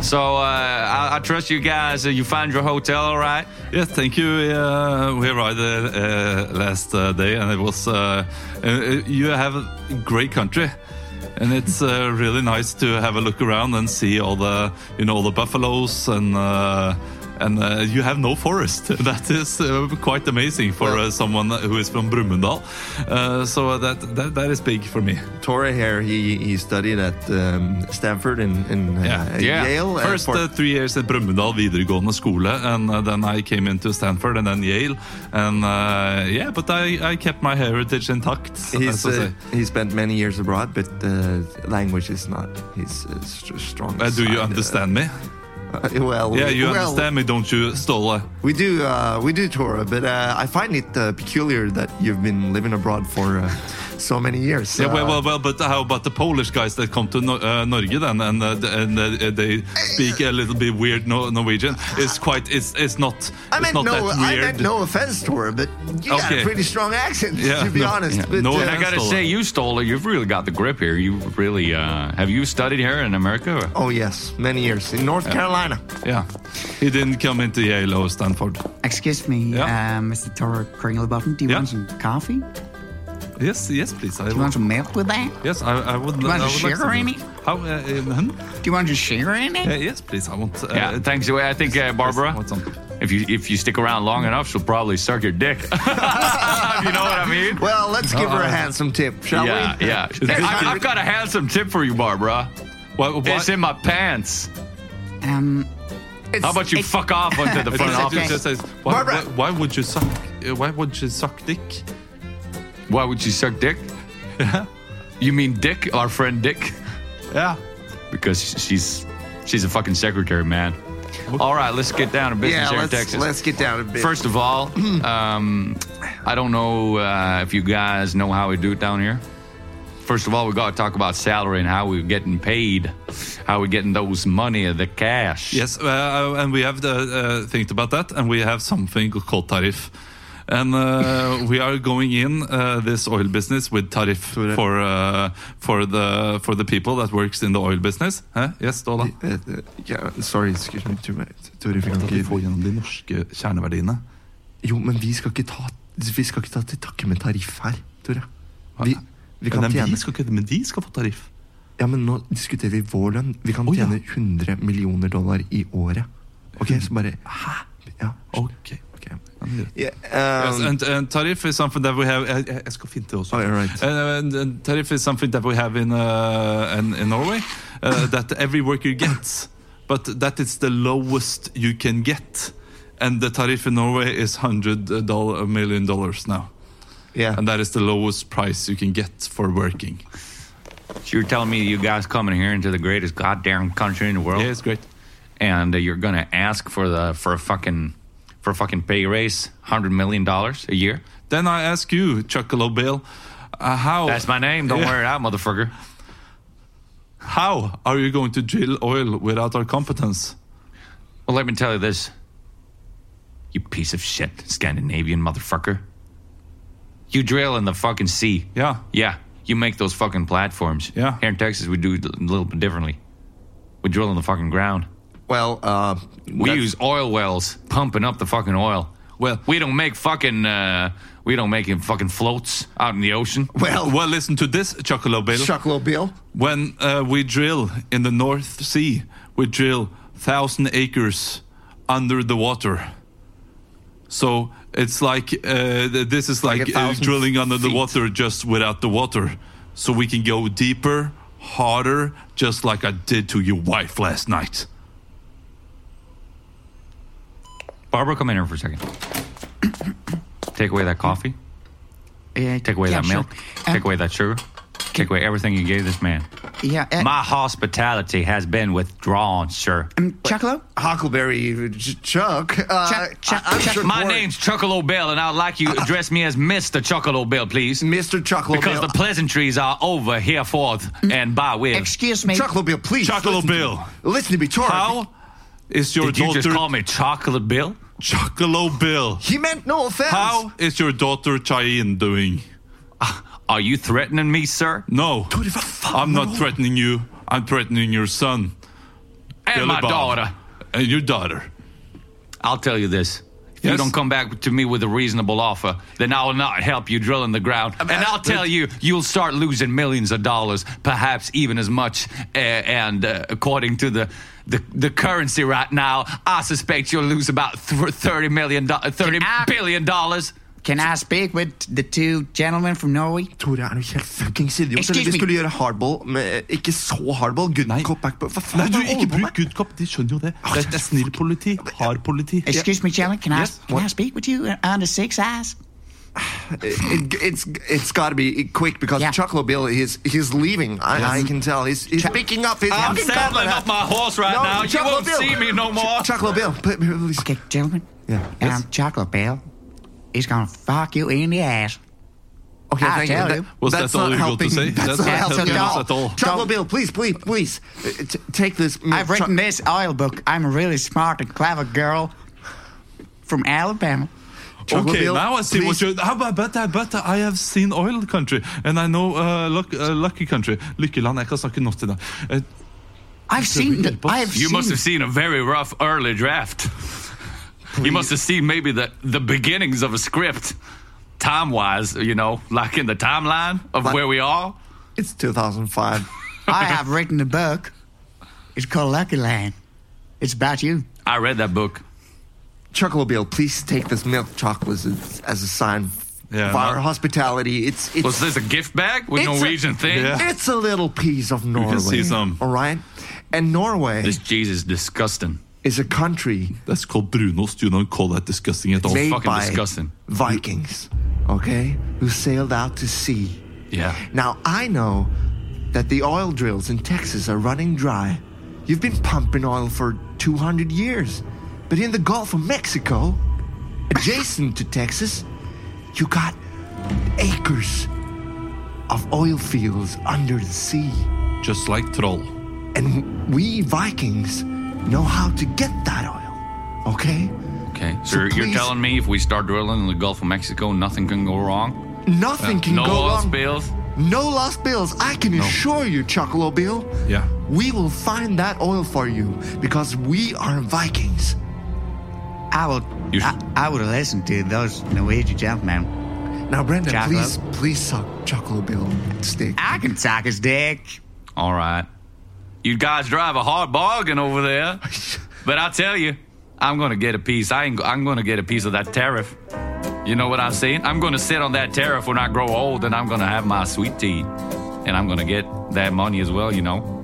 So uh, I, I trust you guys. Uh, you find your hotel, all right? Yes, thank you. Uh, we arrived uh, last uh, day, and it was. Uh, uh, you have a great country, and it's uh, really nice to have a look around and see all the, you know, all the buffaloes and. And uh, you have no forest. That is uh, quite amazing for uh, someone who is from Brumunddal. Uh, so that, that that is big for me. Torre here, he he studied at um, Stanford in, in, uh, Yale. and First for- uh, three years at Brumunddal videregående skole, and then I came into Stanford and then Yale. And yeah, but I, I kept my heritage intact. He's, he spent many years abroad, but language is not his strong. Do you understand me? Well, Yeah, you well, understand me, don't you, Stola? We do, uh, we do, Torah, but uh, I find it uh, peculiar that you've been living abroad for uh, so many years. Yeah, well, Uh, well, well, but how about the Polish guys that come to no uh, Norge then, and uh, and uh, they speak a little bit weird no Norwegian? It's quite, it's it's not, I it's meant not no, that I weird. meant no offense, Torah, but you got a pretty strong accent, Yeah, to be no, honest. yeah. But, No uh, And I gotta say, you stole it. You've really got the grip here. You really uh, have you studied here in America? Oh yes, many years in North Yeah. Carolina. Yeah, he didn't come into Yale or Stanford. Excuse me, uh, Mr. Tor Kringlebottom. Do you want some coffee? Yes, yes, please. I Do you want some milk with that? Yes, I, I would. Do you want I some would like sugar some in it? How? Uh, uh. Do you want some sugar in it? Uh, yes, please. I want. Uh, Yeah, thanks. I think uh, Barbara, if you if you stick around long enough, she'll probably suck your dick. you know what I mean? Well, let's give her a Uh, handsome tip, shall yeah, we? Yeah, I, I've got a handsome tip for you, Barbara. It's in my pants. Um, How about you fuck off onto the front office? just says, why, why, why would you suck? uh, Why would you suck dick? Why would she suck dick? You mean Dick, our friend Dick? Yeah. Because she's she's a fucking secretary, man. All right, let's get down to business Yeah, here in let's- Texas. let's get down to business. First of all, um, I don't know uh, if you guys know how we do it down here. First of all, we got to talk about salary and how we're getting paid, how we're getting those money, the cash. Yes, uh, and we have the uh, think about that, and we have something called tariff. And uh, we are going in uh, this oil business with tariff for uh, for the for the people that works in the oil business. Huh? Yes, Ståle? Yeah, sorry, excuse me. Tore, Tore, vi kan ikke få gjennom de norske kjerneverdiene. Jo, men vi skal ikke ta, vi skal ikke ta til takke med tariff her, Tore. Vi, vi kan men, tjene vi skal ikke, men de skal få tariff. Ja, men nå diskuterer vi vår lønn. Vi kan tjene 100 millioner dollar i året. Ok, så bare Hæ? Ja. Ok. Yeah, yes, um, and, and tariff is something that we have. Jeg, jeg jeg skal finne det også. Oh, yeah, right. Uh, and, and tariff is something that we have in uh, in, in Norway uh, that every worker gets, but that is the lowest you can get, and the tariff in Norway is hundred dollar million dollars now. Yeah, and that is the lowest price you can get for working. So you're telling me you guys coming here into the greatest goddamn country in the world? Yeah, it's great. And uh, you're gonna ask for the for a fucking for a fucking pay raise, hundred million dollars a year? Then I ask you, Chuckalo Bill, uh, how? That's my name. Don't Yeah. worry out, motherfucker. How are you going to drill oil without our competence? Well, let me tell you this. You piece of shit, Scandinavian motherfucker. You drill in the fucking sea. Yeah. Yeah. You make those fucking platforms. Yeah. Here in Texas, we do it a little bit differently. We drill in the fucking ground. Well, uh, we use oil wells pumping up the fucking oil. Well, we don't make fucking uh, we don't make fucking floats out in the ocean. Well, well, listen to this, Chuckalo Bill. Chuckalo Bill. When uh, we drill in the North Sea, we drill thousand acres under the water. So it's like uh, this is Like like, a uh, thousand drilling under the water, just without the water. So we can go deeper, harder, just like I did to your wife last night. Barbara, come in here for a second. Take away that coffee. Take away yeah, that sure. milk. Take away that sugar. Take away everything you gave this man. Yeah, uh, My hospitality has been withdrawn, sir. Chuckalo? Huckleberry Ch- Chuck. Uh, Chuck- Chuck- I- I'm Chuck- sure My Cor- name's Chuckalo Bill, and I'd like you to address me as Mr. Chuckalo Bill, please. Mr. Chuckalo Because Bill. the pleasantries are over here forth and by with. Excuse me. Chuckalo Bill, please. Chuckalo Bill. Listen to me, Tor. How is your Did you just call me Chocolate Bill? Chuckalo Bill. He meant no offense. How is your daughter Cheyenne doing? Are you threatening me, sir? No, I'm not threatening you. I'm threatening your son. And Billy my Bob. daughter. And your daughter. I'll tell you this. If you don't come back to me with a reasonable offer, then I will not help you drill in the ground. And I'll tell you, you'll start losing millions of dollars, perhaps even as much. Uh, and uh, according to the, the the currency right now, I suspect you'll lose about th- thirty million, do- thirty billion dollars. Can I speak with the two gentlemen from Norway? Tore, er du helt fuckings idiot? Excuse Vi me. skulle gjøre hardball, men ikke så hardball. Good cop, back Hva Nei, faen du, er det ikke holder bruk good cop. De skjønner jo det. Det er, det er snill politi. Hard politi. Excuse me, gentlemen. Can Yes, I can I speak with you under six eyes? It, it's it's got to be quick because Yeah. Chuckalo Bill is he's leaving. I, I can tell. He's, he's picking up his. I'm fucking saddling cover. up my horse right No, now. You Chuckalo won't Bill. see me no more. Ch- Chuckalo Bill, p- p- please. Okay, gentlemen. Yeah. Um, Chocolate Bill is gonna fuck you in the ass. Okay, I thank tell you. you. That- Was that's that all not you to helping. say? That's, That's not not helping helping at us all. at all. Chuckalo Bill, please, please, please, uh, t- take this. I've written this oil book. I'm a really smart and clever girl from Alabama. Chuckalo Okay, Bill, now I see what you're. How about, but, I- but I have seen oil country, and I know uh, luck, uh, lucky country. Lykkeland. Jeg kan snakke norsk i dag. Uh, I've seen. The, hjelpe oss? I've You seen. must have seen a very rough early draft. You must have seen maybe the, the beginnings of a script. time wise, you know, like in the timeline of where we are? It's 2005. I have written a book. It's called Lucky Land. It's about you. I read that book. Chucklebill, please take this milk chocolate as, as a sign Yeah, of our no. hospitality. It's, it's Was this a gift bag with Norwegian a, thing? It's a little piece of Norway. see some. All right? And Norway This cheese is disgusting. is a country That's called brunost. You don't call that disgusting at all. made fucking by disgusting. Vikings, okay, who sailed out to sea. Yeah. Now, I know that the oil drills in Texas are running dry. You've been pumping oil for 200 years. But in the Gulf of Mexico, adjacent to Texas, you got acres of oil fields under the sea. Just like troll. And we Vikings know how to get that oil, okay? Okay. So, So you're- you're telling me if we start drilling in the Gulf of Mexico, nothing can go wrong? Nothing uh, can no go wrong. bills? No lost bills. I can assure you, Chuckle Bill. Yeah. We will find that oil for you because we are Vikings. I will. I, I would listen to those Norwegian gentlemen. Now, Brendan, Chocolate. please, please suck Chuckle Bill stick. I can suck his dick. All right. You guys drive a hard bargain over there. But I tell you, I'm going to get a piece. I ain't, I'm going to get a piece of that tariff. You know what I'm saying? I'm going to sit on that tariff when I grow old and I'm going to have my sweet tea. And I'm going to get that money as well, you know.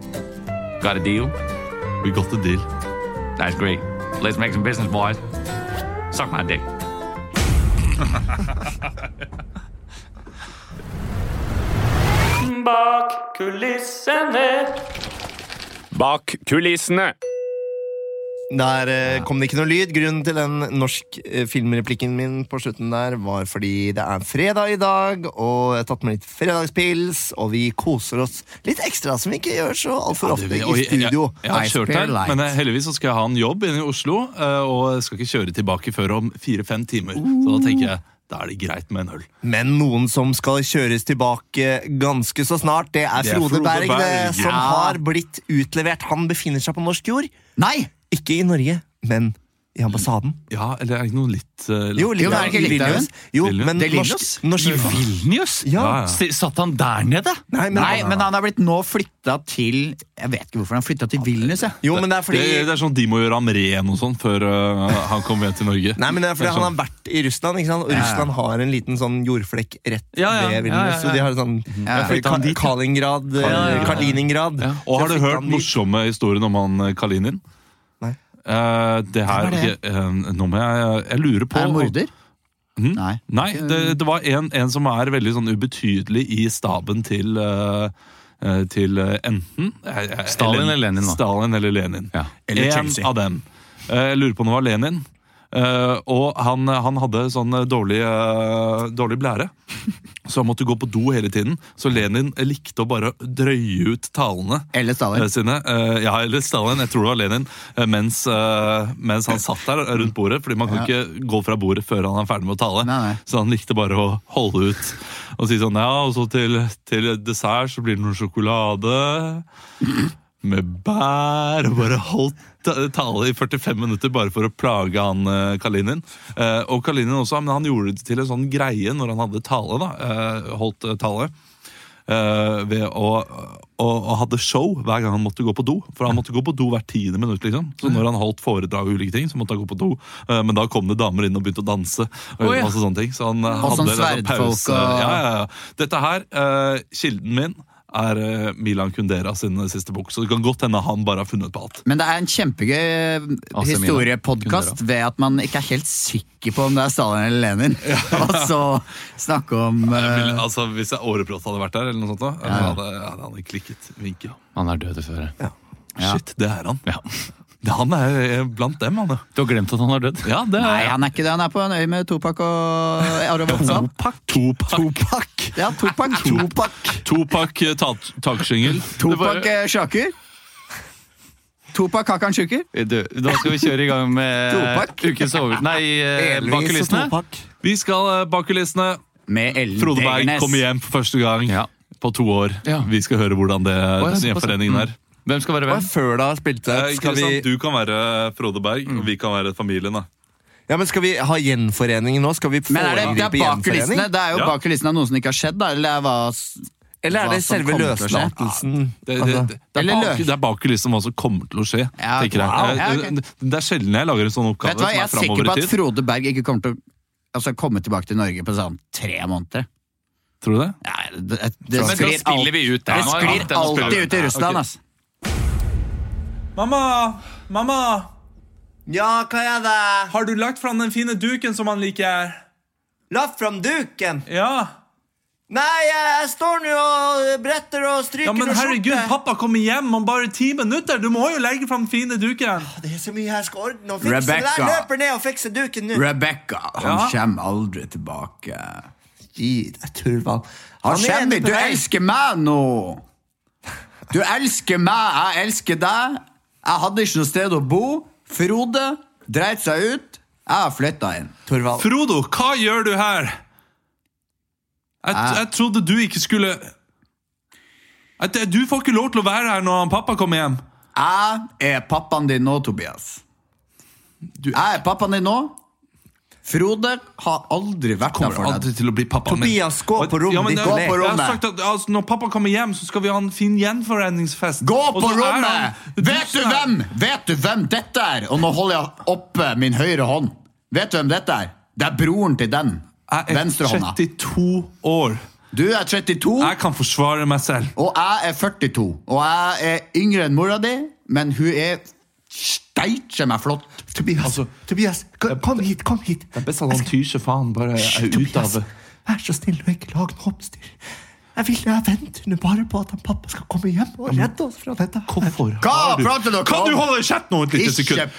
Got a deal? We got the deal. That's great. Let's make some business, boys. My dick. Bak kulissene. Bak kulissene. Der eh, kom det ikke noe lyd. Grunnen til den norsk eh, filmreplikken min på slutten der var fordi det er fredag i dag, og jeg har tatt med litt fredagspils, og vi koser oss litt ekstra, som vi ikke gjør så altfor ofte Det- i studio. jeg-. Jeg, jeg har kjørt her, men eh, heldigvis så skal jeg ha en jobb inne i Oslo, eh, og jeg skal ikke kjøre tilbake før om fire-fem timer. Så da tenker jeg da er det greit med en øl. Men noen som skal kjøres tilbake ganske så snart, det er Det er Frode Frode Berg, det, som ja. har blitt utlevert. Han befinner seg på norsk jord. Nei! Ikke i Norge, men i ambassaden. Ja, eller er det ikke noe litt uh, Jo, litt Jo, er det ikke. Litauen? Jo, men Det er norsk, Vilnius? norsk I Vilnius? Ja. Ja, ja. Satt han der nede? Nei, men, Nei, men han er blitt nå flytta til Jeg vet ikke hvorfor han flytta til Vilnius. jeg. Jo, men det er fordi det, det er sånn de må gjøre ham ren og sånn før uh, han kommer hjem til Norge. Nei, men det er fordi Det er han sånn. har vært i Russland, ikke sant? og. Russland har en liten sånn jordflekk rett Ja, ja, ved Vilnius. ja, ja. Så de har sånn Ja, Ka- han dit. Kaliningrad, eh, ja, ja. Kaliningrad. Ja. Og har du hørt morsomme historien om han eh, Kalinin? Eh, det her Hvem er det? eh, Nå må jeg Jeg lurer på Er det morder? Mm? Nei. Nei, det, det var en, en som er veldig sånn ubetydelig i staben til eh, til enten Stalin eller Lenin. Stalin eller Lenin. Ja. Eller en Chelsea. av dem. Eh, Jeg lurer på om det var Lenin. Eh, og han, han hadde sånn eh, dårlig, eh, dårlig blære, så han måtte gå på do hele tiden. Så Lenin likte å bare drøye ut talene Eller Stalin. sine. Ja, eller Stalin, jeg tror det var Lenin, mens, mens han satt der rundt bordet. Fordi man kan Ja. ikke gå fra bordet før han er ferdig med å tale. Nei, nei. Så han likte bare å holde ut og si sånn Ja, og så til, til dessert så blir det noe sjokolade med bær. Og bare holdt tale i 45 minutter bare for å plage han eh, Kalinin. Eh, og Kalinin også, men han gjorde det til en sånn greie når han hadde tale, da, eh, holdt tale. ved å, og, hadde show hver gang han måtte gå på do. For han måtte gå på do hvert tiende minutt. liksom Så når han holdt foredrag og ulike ting, så måtte han gå på do. Men da kom det damer inn og begynte å danse. Og oh, ja. masse sånne ting Så han eh, Og sånn sverdfolk pause. og- Ja, ja, ja. Dette her, kilden min, er eh, Milan Kundera sin siste bok. Så det kan godt hende han bare har funnet på alt. Men det er en kjempegøy Altså, historiepodkast ved at man ikke er helt sikker på om det er Stalin eller Lenin. Og så snakke om eh, vil, altså, hvis jeg Årebrott hadde vært der, eller noe sånt, da, Ja. hadde, han hadde klikket. Vinke. Han er død, dessverre. Ja. Shit, det er han. Det- Han er eh, blant dem, han. ja. Du har glemt at han er død? Ja, det Nei, er han er ikke det. Han er på en øy med Topak og Are Vatnsdal. Topak. Ja, Topak. Topak, Topak taksjingel. Topak Sjaker. Topak Hakan Sjuker. Du, da skal vi kjøre i gang med Topak. ukens over... Nei, eh, bak kulissene. Vi skal eh, bak kulissene. Med Frode Berg kommer hjem for første gang på to år. Ja. Vi skal høre hvordan det, ja, den såpass, gjenforeningen ja. er. Hvem skal være hvem? før det har spilt Eh, seg? Skal vi Du kan være Frode Berg, og vi kan være familien. da Ja, men Skal vi ha gjenforening nå? Skal vi Men er det, det er foregripe bak kulissene? gjenforening? Det er jo bak kulissene av noe som ikke har skjedd, da? Eller er, hva, Eller er hva det som selve kommer til å skje? løslatelsen? Det, det, Altså- det, det, er Eller bak, løs. det er bak kulissene hva som kommer til å skje. Ja, tenker jeg. wow. Eh, Ja, ok. det, det er sjelden jeg lager en sånn oppgave Vet du hva, Jeg er er sikker framover på i at tid. Frode Berg ikke kommer til å altså, komme tilbake til Norge på sånn tre måneder. Tror du det? Ja, det, det, det Men da sklir, spiller alt, vi ut det. det Nå sklir den alltid ut. i Russland, ok. Mamma! Mamma! Ja, hva er det? Har du lagt fram den fine duken som han liker? Lagt fram duken? Ja. Nei, jeg, jeg står nå og bretter og stryker Ja, men og herregud, skjorte. pappa kommer hjem om bare ti minutter. Du må jo legge fram den fine duken. Det er så mye jeg skal ordne og fikse. Rebecca. jeg løper ned og fikser duken nå. Rebecca, han Ja. kommer aldri tilbake. Gi deg, Turvald. Han Han er kommer, du elsker meg nå! Du elsker meg, jeg elsker deg. Jeg hadde ikke noe sted å bo. Frode dreit seg ut. Jeg har flytta inn. Torvald. Frodo, hva gjør du her? Jeg, Jeg- trodde du ikke skulle at Du får ikke lov til å være her når pappa kommer hjem. Jeg er pappaen din nå, Tobias. Jeg er pappaen din nå. Frode har aldri vært der for aldri deg. til å bli pappa. Tobias, gå på rommet Ja, men ditt Gå på Jeg har sagt at altså, Når pappa kommer hjem, så skal vi ha en fin gjenforeningsfest. Gå på rommet! han- Vet du hvem Vet du hvem dette er? Og nå holder jeg oppe min høyre hånd. Vet du hvem dette er? Det er broren til den. Jeg er 32 år. Du er 32, Jeg kan forsvare meg selv. og jeg er 42. Og jeg er yngre enn mora di, men hun er steikje meg flott. Tobias, Tobias, kom, kom hit, kom hit. Det er best at han tyr seg faen bare er ute Tobias, av vær så snill og ikke lag noe oppstyr. Jeg vil jeg venter bare på at han pappa skal komme hjem og redde oss fra dette. Hvorfor har du Kan du holde kjeft nå et lite sekund?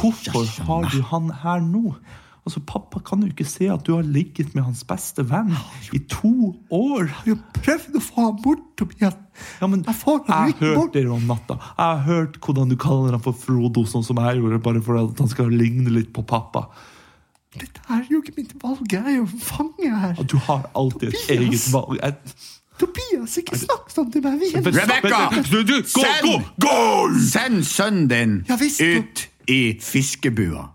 Hvorfor har du han her nå? Altså, Pappa kan jo ikke se at du har ligget med hans beste venn i to år. Jeg har jo prøvd å få ham bort, Tobias. Ja, men Jeg får ham Jeg ikke har bort. hørt dere om natta. Jeg har hørt hvordan du kaller ham for Frodo, sånn som jeg gjorde, bare for at han skal ligne litt på pappa. Dette er jo ikke mitt valg. Jeg er jo fange her. Du har alltid et eget valg. Jeg- Tobias, ikke snakk sånn til meg. Er Gå, Send- gå, gå! Send sønnen din Ja, visst. ut i fiskebua.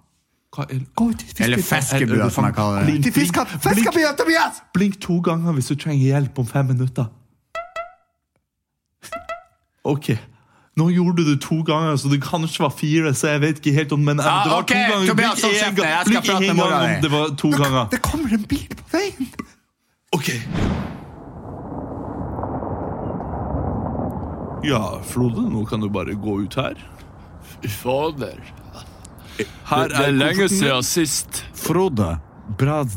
Eller fiskebua. feskebua, som jeg kaller det. Til fiskebua, Tobias! Blink to ganger hvis du trenger hjelp om fem minutter. Ok. Nå gjorde du det to ganger, så det kanskje var fire. Så jeg vet ikke helt om Men Ja, det var okay. to ganger. Tobias, kjeft, en gang, jeg skal prate med mora gang di. om det var to ganger. Det kommer en bil på veien. Ok. Ja, Frode, nå kan du bare gå ut her. Fader. Her er lenge siden sist. Frode, brad.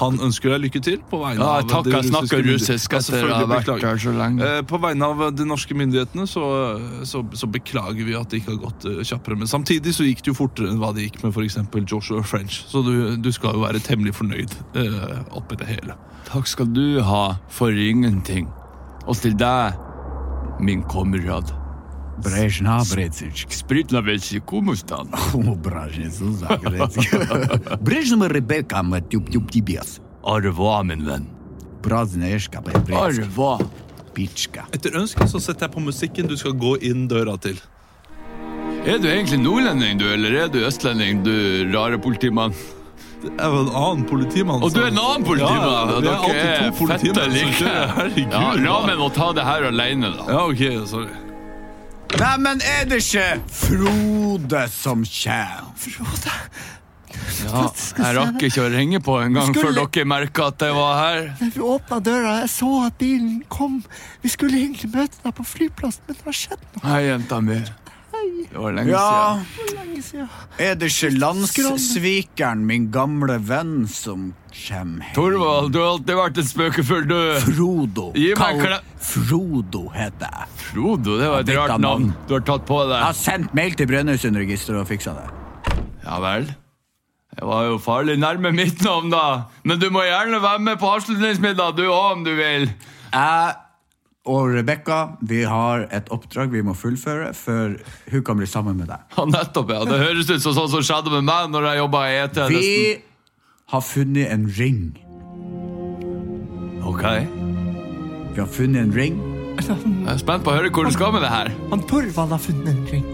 Han ønsker deg lykke til på vegne Ja, av takk, de jeg snakker myndighetene. russisk etter å ha selvfølgelig, vært beklager. her så lenge. Eh, På vegne av de norske myndighetene så, så, så beklager vi at det ikke har gått eh, kjappere. Men samtidig så gikk det jo fortere enn hva det gikk med f.eks. Joshua French. Så du, du skal jo være temmelig fornøyd eh, oppi det hele. Takk skal du ha for ingenting. Og til deg, min kamerat. Brezjna bredzic. Spritnaveci, komustan. O, brezjna, så zagreci. Brezjna med Rebeka, med tjup tjup tibias. Au revoir, min venn. pa je bredzic. revoir. Pička. Etter ønske så setter jeg på musikken du skal gå inn døra til. Er du egentlig nordlending, du, eller er du østlending, du rare politimann? Jeg var en annen politimann. Og du er en annen politimann! Ja, er dere er fette like. Herregud, Ja, da. Ramen må ta det her alene, da. Ja, ok, sorry. Neimen, er det ikke Frode som kommer? Frode. Ja, jeg rakk ikke å ringe på en gang før dere merka at jeg var her. Da vi åpna døra, jeg så at bilen kom. Vi skulle egentlig møte deg på flyplassen, men det har skjedd noe. Hei, jenta mi. Det var lenge Ja, siden. Er det ikke landssvikeren, min gamle venn, som kommer hjem? Torvald, du har alltid vært en spøkefull, du. Frodo. Gi meg Kall- Frodo heter jeg. Frodo, det var et rart navn navn. du har tatt på deg. Jeg har sendt mail til Brønnøysundregisteret og fiksa det. Ja vel. Det var jo farlig nærme mitt navn, da. Men du må gjerne være med på avslutningsmiddag, du òg, om du vil. Jeg og Rebekka vi har et oppdrag vi må fullføre før hun kan bli sammen med deg. Ja, nettopp, ja. Det høres ut som sånn som skjedde med meg når jeg jobba i ET. Vi har funnet en ring. Ok. Vi har funnet en ring. Jeg er spent på å høre hvor du skal med det her. Han Torvald har funnet en ring.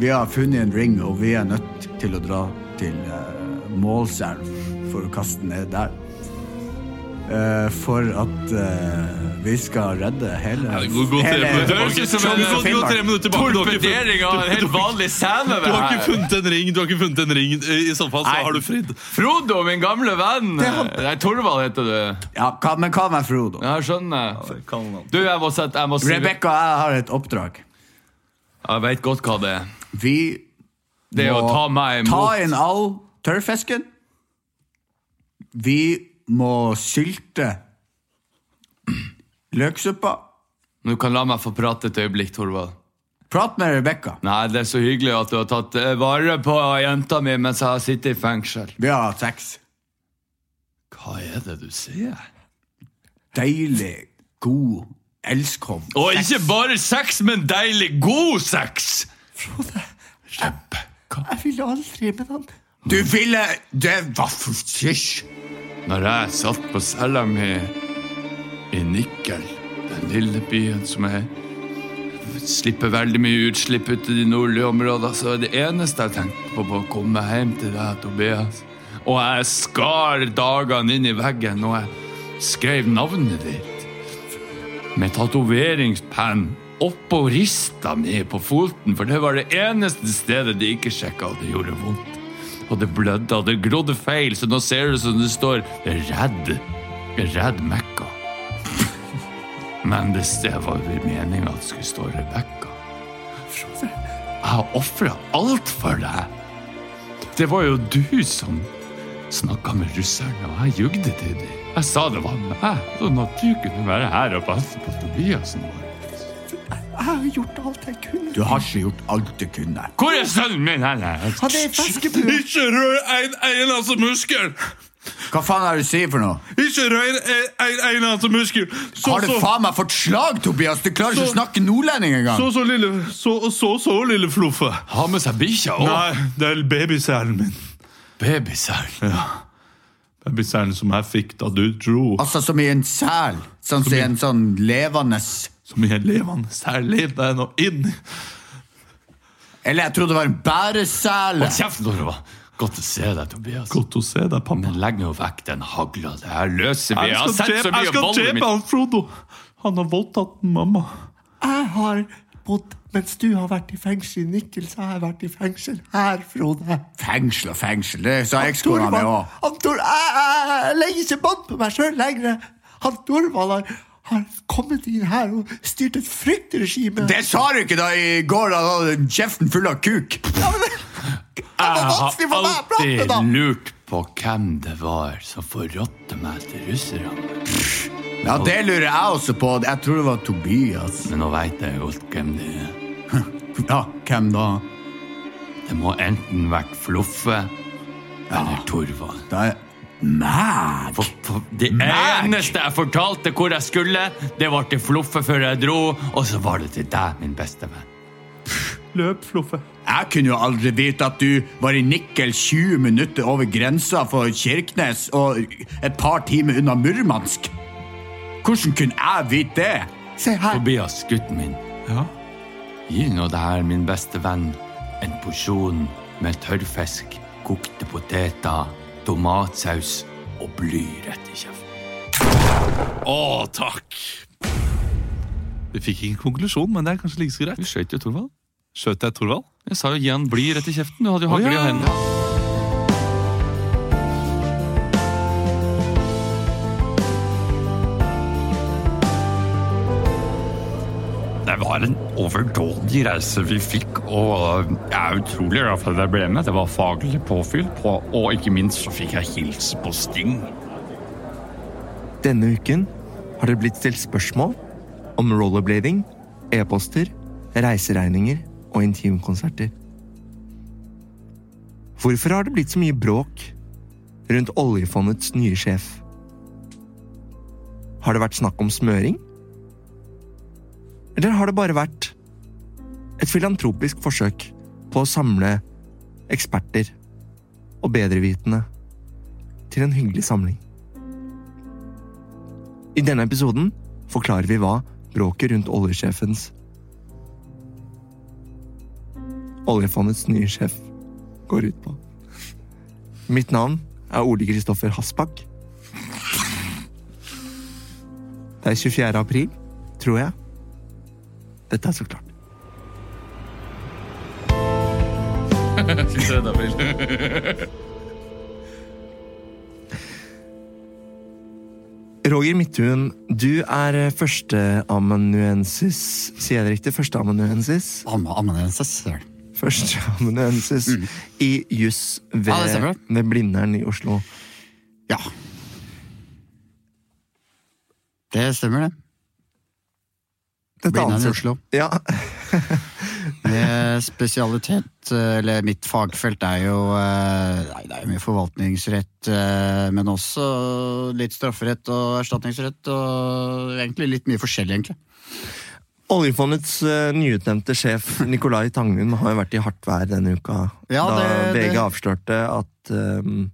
Vi har funnet en ring, og vi er nødt til å dra til uh, Målselv for å kaste den ned der. Eh, for at uh, vi skal redde hele Ja, hele- tre minutter tilbake. Ikke funnet- torpedering av en helt vanlig scene. Du har ikke funnet en ring, du har ikke funnet en ring. I så fall så Nei. har du fridd. Frodo, min gamle venn. Nei, Torvald heter du. Ja, hva, men hva med Frodo? Ja, jeg skjønner. Du, jeg må sette jeg må si- Rebekka og jeg har et oppdrag. Jeg veit godt hva det er. Vi Det er må å ta meg imot. ta inn all tørrfisken. Vi må sylte løksuppa. Du kan la meg få prate et øyeblikk, Torvald. Prat med Rebekka. Nei, det er så hyggelig at du har tatt eh, vare på jenta mi mens jeg har sittet i fengsel. Vi har hatt sex. Hva er det du sier? Deilig, god elskov. Og ikke bare sex, men deilig god sex! Jeg ville aldri med han. Du ville Det var for Hysj! Når jeg satt på cella mi i Nikkel, den lille byen som er slipper veldig mye utslipp ut i de nordlige områdene, så det eneste jeg tenkte på, på å komme hjem til deg, Tobias. Og jeg skar dagene inn i veggen, og jeg skrev navnet ditt med tatoveringspenn oppå rista mi på foten, for det var det eneste stedet de ikke sjekka, at det gjorde vondt. Og det blødde, og det glodde feil, så nå ser ut som det står 'Redd'. Redd Mekka. Men det var jo meninga at det skulle stå Rebekka. Jeg har ofra alt for deg. Det var jo du som snakka med russerne, og jeg jugde til dem. Jeg sa det var meg, sånn at du kunne være her og passe på Tobiasen vår. Jeg har gjort alt jeg kunne. Du har ikke gjort alt du kunne. Hvor er sønnen min? Han er i feskebua. Ikke rør en eneste muskel! Hva faen er det du sier for noe? Ikke rør en, en eneste muskel! Så, Har du så- faen meg fått slag, Tobias? Du klarer ikke å snakke nordlending engang. Så, så lille Så, så, så lille Fluffe. Ha med seg bikkja òg. Nei, det er babyselen min. Babyselen? Ja. Babyselen som jeg fikk da du dro. Altså som i en sel. Sånn som i en sånn levende Som mye levende sel. det er nå inn. Eller jeg trodde det var en bæresele. Hold kjeft, Norva. Godt å se deg, Tobias. Godt å se deg, pappa. Men legg nå vekk den hagla. Det her løser vi. Jeg Jeg skal så drepe, jeg skal drepe han Frodo. Han har voldtatt mamma. Jeg har bodd Mens du har vært i fengsel i Nikkel, så har jeg vært i fengsel her, Frode. Fengsel og fengsel. Det sa ekskona mi òg. Jeg legger ikke bånd på meg sjøl lenger. Han Torvald har, har kommet inn her og styrt et fryktregime. Det sa du ikke da i går da du hadde kjeften full av kuk. Jeg vanskelig for har meg å prate, alltid da. lurt på hvem det var som forrådte meg til russerne. Ja, Det lurer jeg også på. Jeg tror det var Tobias. Men nå veit jeg godt hvem det er. Ja, hvem da? Det må enten vært Fluffe eller Torvald. Det er For, for det eneste jeg fortalte hvor jeg skulle, det var til Fluffe før jeg dro, og så var det til deg, min beste venn. Løp, Fluffe. Jeg kunne jo aldri vite at du var i Nikkel 20 minutter over grensa for Kirkenes og et par timer unna Murmansk. Hvordan kunne jeg vite det? Se her. Tobias, gutten min. Ja? Gi nå det her, min beste venn, en porsjon med tørrfisk, kokte poteter, tomatsaus og bly rett i kjeften. Å, takk. Vi fikk ingen konklusjon, men det er kanskje like så greit. Du skjøt jo Torvald. Skjøt jeg Torvald? Jeg sa jo gi han bly rett i kjeften. Du hadde jo Å, hagl i ja. hendene. Var en overdådig reise vi fikk, og jeg er utrolig glad for at jeg ble med. Det var faglig påfyll, på, og ikke minst så fikk jeg hilse på Sting. Denne uken har det blitt stilt spørsmål om rollerblading, e-poster, reiseregninger og intimkonserter. Hvorfor har det blitt så mye bråk rundt oljefondets nye sjef? Har det vært snakk om smøring? Eller har det bare vært et filantropisk forsøk på å samle eksperter og bedrevitende til en hyggelig samling? I denne episoden forklarer vi hva bråket rundt oljesjefens oljefondets nye sjef går ut på. Mitt navn er Ole Kristoffer Hasbakk. Det er 24. april, tror jeg. Dette er så klart. 23. april. Roger Midthun, du er førsteamanuensis Sier jeg det riktig? Førsteamanuensis? Amanuensis, ja. Førsteamanuensis i juss ved, Ja, det ved Blindern i Oslo. Ja. Det stemmer, det. Dette Blindern i Oslo. Ja. Med spesialitet, eller mitt fagfelt er jo eh, Nei, det er jo mye forvaltningsrett, eh, men også litt strafferett og erstatningsrett, og egentlig litt mye forskjellig, egentlig. Oljefondets eh, nyutnevnte sjef Nicolai Tangen har jo vært i hardt vær denne uka. Ja, da det- VG det- avslørte at um,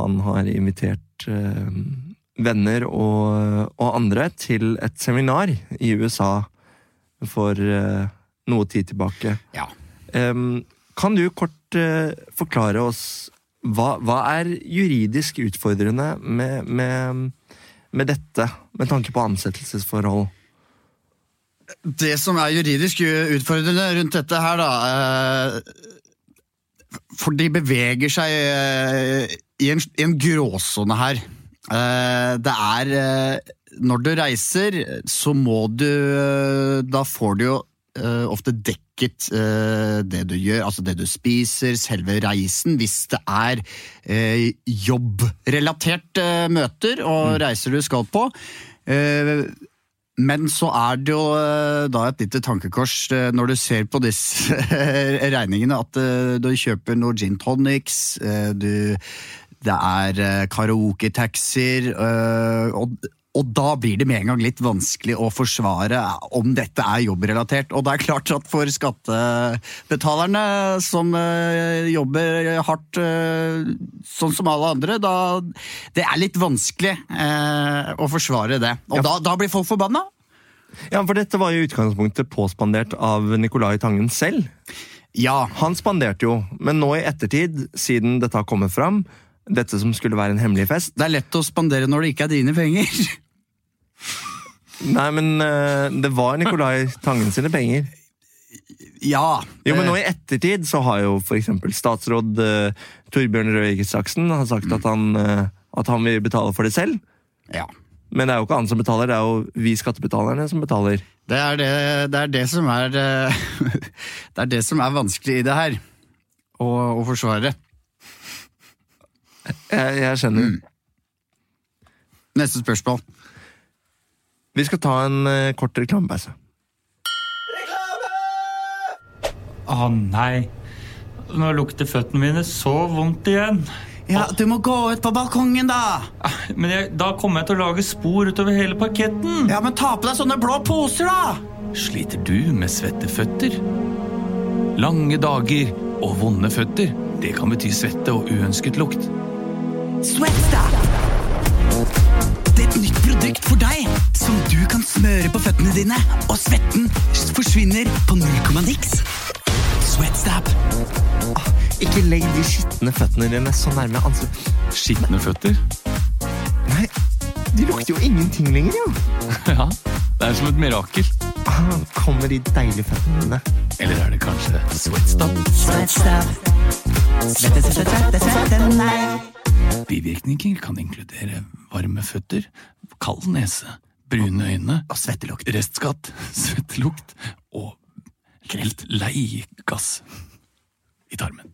han har invitert um, venner og, og andre til et seminar i USA for uh, noe tid tilbake. Ja. Um, kan du kort uh, forklare oss hva, hva er juridisk utfordrende med, med, med dette, med tanke på ansettelsesforhold? Det som er juridisk utfordrende rundt dette her, da eh, For de beveger seg eh, i en, i en gråsone her. Eh, Det er eh, Når du reiser, så må du eh, Da får du jo eh, ofte dekket eh, det du gjør, altså det du spiser, selve reisen, hvis det er jobbrelatert møter og reiser du skal på. Men så er det jo da et lite tankekors når du ser på disse regningene, at du kjøper noe gin tonics, du, det er karaoke-taxier, og, og da blir det med en gang litt vanskelig å forsvare om dette er jobbrelatert. Og det er klart at for skattebetalerne som eh, jobber hardt eh, sånn som alle andre, da det er litt vanskelig eh, å forsvare det. Og da, da blir folk forbanna. Ja, for dette var jo utgangspunktet påspandert av Nicolai Tangen selv. Ja. Han spanderte jo, men nå i ettertid, siden dette har kommet fram, dette som skulle være en hemmelig fest Det er lett å spandere når det ikke er dine penger. Nei, men uh, det var Nicolai Tangen sine penger. Ja. Jo, men eh, nå i ettertid så har jo for eksempel statsråd uh, Torbjørn Røe Isaksen sagt sagt at, han, uh, at han vil betale for det selv. Ja. Men det er jo ikke han som betaler, det er jo vi skattebetalerne som betaler. Det er det, det, er det som er eh, Det er det som er vanskelig i det her. Å, å forsvare. Jeg, jeg skjønner. Neste spørsmål. Vi skal ta en eh, kort reklamepause. Å nei. Nå lukter føttene mine så vondt igjen. Ja, Du må gå ut på balkongen, da! Men jeg, da kommer jeg til å lage spor utover hele parketten. Ja, Men ta på deg sånne blå poser, da! Sliter du med svette føtter? Lange dager og vonde føtter, det kan bety svette og uønsket lukt. Sweatstop! Er produkt for deg som du kan smøre på føttene dine, og svetten forsvinner på null komma niks. Sweatstop. Ikke legg de skitne føttene dine så nærme ansiktet. Skitne føtter? Nei, de lukter jo ingenting lenger, jo. Ja, det er som et mirakel. Ah, kommer de deilige føttene dine. Eller er det kanskje svette, nei. Bivirkninger kan inkludere varme føtter, kald nese, brune øyne Og svettelukt. Restskatt, svettelukt og helt lei gass i tarmen.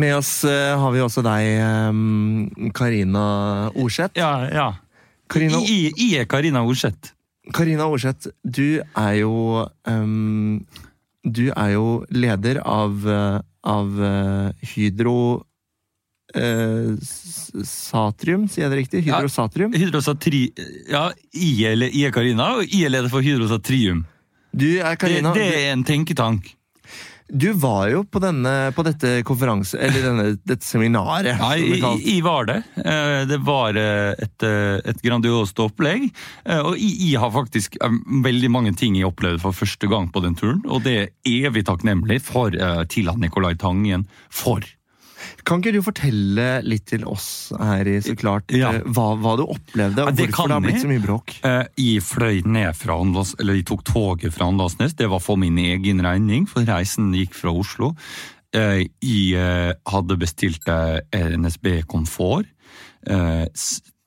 Med oss eh, har vi også deg, eh, Karina Orseth. Ja, ja. Karina, I, I er Karina Orseth. Karina Orseth, du er jo um, Du er jo leder av, eh, av eh, Hydro eh, Satrium, sier jeg det riktig? Hydrosatrium? Hydrosatri... Ja, I er, Karina, og I er leder for Hydrosatrium. Du er Karina. Det, det er en tenketank. Du var jo på, denne, på dette konferanse... Eller denne, dette seminaret. Nei, jeg, var det. Eh, Det var eh, et, eh, et grandiost opplegg. Eh, Og jeg, har faktisk eh, veldig mange ting jeg opplevde for første gang på den turen, og det er evig takknemlig for eh, til han Nicolai Tangen for. Kan ikke du fortelle litt til oss her i Så klart ja. hva, hva du opplevde, og Ja, det hvorfor det har blitt så mye bråk? Eh, Jeg fløy ned fra Andals, eller jeg tok toget fra Åndalsnes. Det var for min egen regning, for reisen gikk fra Oslo. Eh, Jeg eh, hadde bestilt eh, NSB Komfort. eh,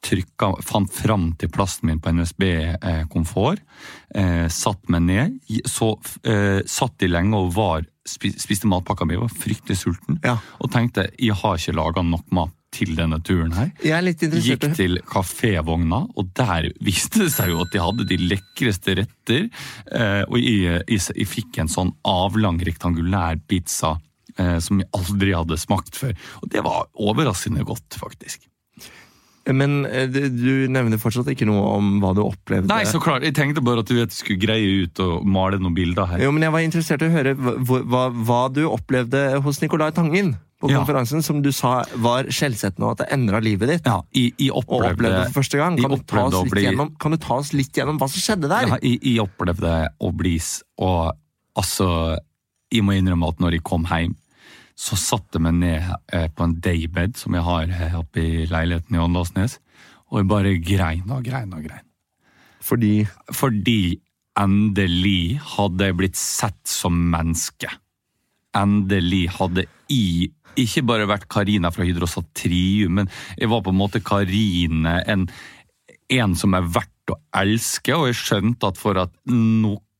Trykka, fant fram til plassen min på NSB eh, Komfort. Eh, satt meg ned. Så eh, satt de lenge og var, spiste matpakka mi, var fryktelig sulten. Og tenkte jeg har ikke laga nok mat til denne turen her. Er Gikk til kafévogna, og der viste det seg jo at de hadde de lekreste retter. Eh, og jeg, jeg, jeg fikk en sånn avlang, rektangulær pizza eh, som jeg aldri hadde smakt før. Og det var overraskende godt, faktisk. Men eh, du nevner fortsatt ikke noe om hva du opplevde. Nei, så klart. Jeg tenkte bare at du vet, skulle greie ut og male noen bilder her. Jo, men Jeg var interessert i å høre hva, hva, hva du opplevde hos Nicolai Tangen på Ja. konferansen, som du sa var skjellsettende, og at det endra livet ditt. Ja, jeg, jeg og opplevde, opplevde for første gang. Kan du, ta oss litt bli- gjennom, kan du ta oss litt gjennom hva som skjedde der? Ja, jeg, jeg opplevde å bli Og altså Jeg må innrømme at når jeg kom hjem, så satte jeg meg ned eh, på en daybed som jeg har oppe i leiligheten i Åndalsnes, og jeg bare grein og grein og grein. Fordi? Fordi endelig hadde jeg blitt sett som menneske. Endelig hadde jeg ikke bare vært Karina fra Hydrosatrium, men jeg var på en måte Karine, en, en som er verdt å elske, og jeg skjønte at for at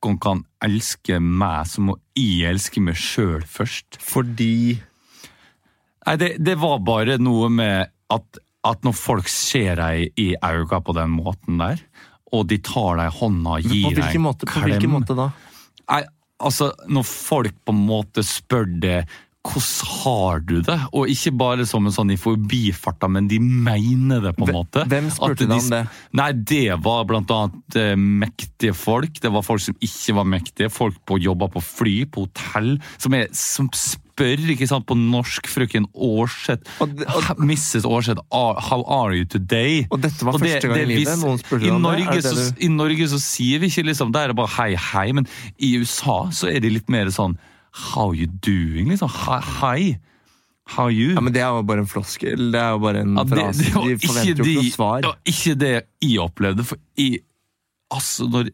noen kan elske meg, så må jeg elske meg sjøl først. Fordi Nei, det, det var bare noe med at, at når folk ser deg i øynene på den måten der, og de tar deg i hånda og gir deg en måte, på hvilken måte da? Nei, altså, når folk på en måte spør det hvordan har du det? Og ikke bare som en sånn i forbifarta, men de mener det, på en måte. Hvem spurte de- deg om det? Nei, det var blant annet eh, mektige folk. Det var folk som ikke var mektige. Folk på jobba på fly, på hotell, som, er, som spør, ikke sant, på norsk, frøken Aarseth. Mrs. Aarseth, "Are- how are you today? Og dette var første gang i livet noen spurte om det? Norge, det så, I Norge så sier vi ikke liksom, da er det bare hei, hei, men i USA så er det litt mer sånn how you doing, liksom. Hei. How you? Ja, men Det er jo bare en floskel. Det er jo bare en Ja, det- frase. det De forventer jo ikke noe svar. Det var ikke det jeg opplevde. For jeg, altså når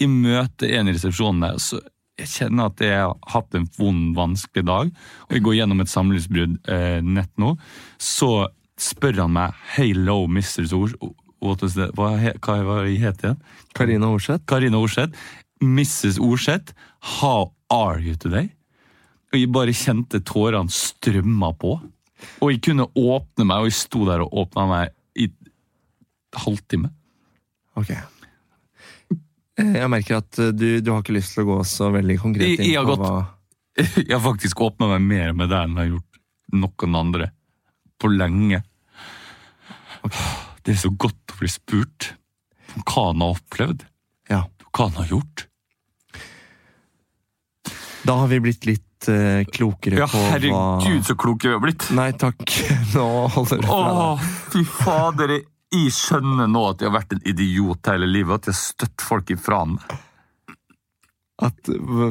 jeg møter en i resepsjonen der, så jeg kjenner at jeg har hatt en vond, vanskelig dag, og jeg går gjennom et samlivsbrudd eh, nett nå, så spør han meg Hello, Mr. Sors Hva. Hva, hva var jeg? Karina Orseth. Karina Orseth. Mrs. Orseth, how are you today? Og jeg bare kjente tårene strømma på. Og jeg kunne åpne meg, og jeg sto der og åpna meg i halvtime. Ok. Eh, Jeg merker at eh, du, du har ikke lyst til å gå så veldig konkret inn inn jeg, har på gått, hva jeg har faktisk åpna meg mer med deg enn jeg har gjort noen andre. På lenge. Det er så godt å bli spurt om hva han har opplevd. Ja. Hva han har gjort. Da har vi blitt litt eh, klokere Ja, på hva herregud, så kloke vi har blitt. Nei takk, nå holder det fra deg. Fy fader. jeg- skjønner nå at jeg har vært en idiot hele livet. At jeg har støtt folk ifra meg. At,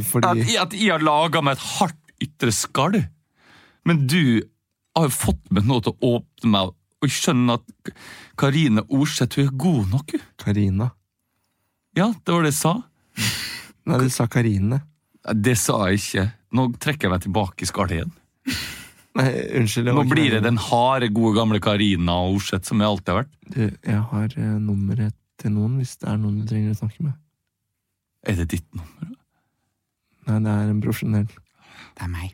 fordi At, at jeg har laga meg et hardt ytre skall. Men du har jo fått meg nå til å åpne meg, og skjønne at Karine Orseth hun er god nok. Karina. Ja, det var det jeg sa. Nei, du sa Karine. Det sa jeg ikke. Nå trekker jeg meg tilbake i skallet igjen. Nei, unnskyld. Nå blir det den harde, gode gamle Karina og Orseth som jeg alltid har vært. Du, jeg har eh, nummeret til noen hvis det er noen du trenger å snakke med. Er det ditt nummer? Nei, det er en profesjonell. Det er meg.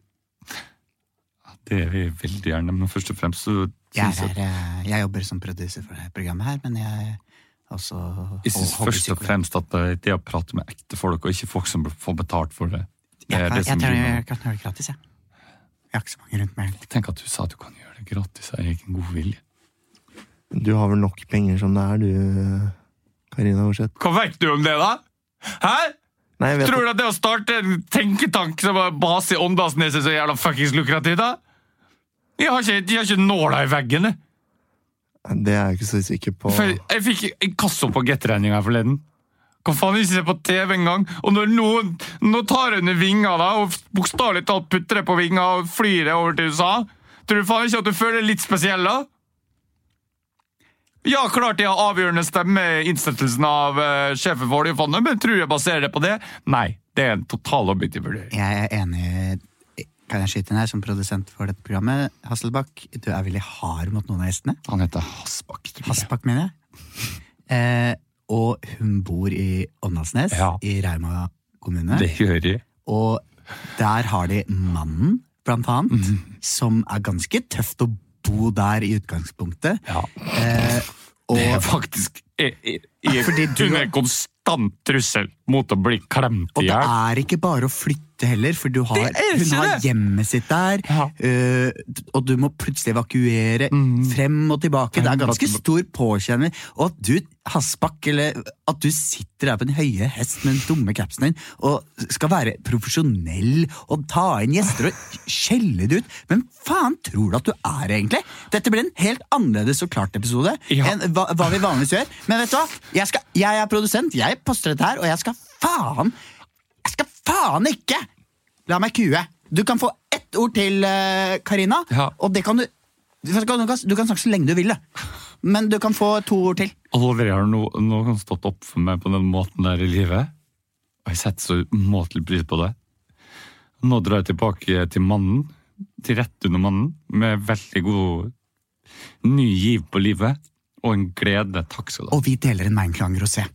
Det er vi veldig gjerne, men først og fremst så Jeg, synes jeg er, eh, jeg jobber som produser for det programmet her, men jeg også Jeg syns først og fremst at eh, det å prate med ekte folk, og ikke folk som får betalt for det, det Jeg, er kan- det jeg, som tror jeg, kan gjøre det gratis, jeg. Jeg har ikke så mange rundt meg. Tenk at du sa at du kan gjøre det gratis av egen god vilje. Du har vel nok penger som det er, du, Karina Orseth? Hva vet du om det, da? Hæ? Nei, Tror du at det å starte en tenketank som har base i Åndalsnes er så jævla fuckings lukrativt, da? Jeg har ikke, jeg har ikke nåla i veggen. jeg. Det er jeg ikke så sikker på. For jeg fikk inkasso på Get-regninga forleden. Kan faen ikke se på TV engang. Og når noen nå tar under vinga da, og bokstavelig talt putter det på vinga og flyr det over til USA, tror du faen ikke at du føler deg litt spesiell da? Ja, klart jeg har avgjørende stemme i innsettelsen av uh, sjefen for oljefondet, men tror jeg baserer det på det? Nei, det er en total objektiv vurdering. Jeg er enig Kan jeg skyte inn her som produsent for dette programmet? Hasselbakk, du er veldig hard mot noen av gjestene. Han heter Hassbakk, tror jeg. Hassbakk, mener jeg. Eh, og hun bor i Åndalsnes, i Rauma kommune. Det gjør de. Og der har de mannen, blant annet, som er ganske tøft å bo der i utgangspunktet. Eh, og, Det er faktisk jeg, jeg, jeg, Fordi du- Hun er konstant trussel mot å bli klemt Og det er ikke bare å flytte heller, for du har, hun har hjemmet sitt der, øh, og du må plutselig evakuere frem og tilbake. Det er ganske stor påkjenning. Og at du, Hasbakk, eller at du sitter der på den høye hest med den dumme capsen din og skal være profesjonell og ta inn gjester og skjelle det ut. Men faen tror du at du er, egentlig? Dette blir en helt annerledes og klart episode enn hva, hva vi vanligvis gjør. Men vet du hva? Jeg, skal, jeg er produsent, jeg poster dette her, og jeg skal faen jeg skal faen ikke la meg kue! Du kan få ett ord til, Karina. Karina, og det kan du du kan, du, kan, snakke så lenge du vil, det. men du kan få to ord til. Aldri har no, noen stått opp for meg på den måten der i livet. Og jeg setter så umåtelig pris på det. Nå drar jeg tilbake til mannen, til rett under mannen, med veldig god ny giv på livet og en glede. Takk skal du ha. Og vi deler en Meinklang rosé.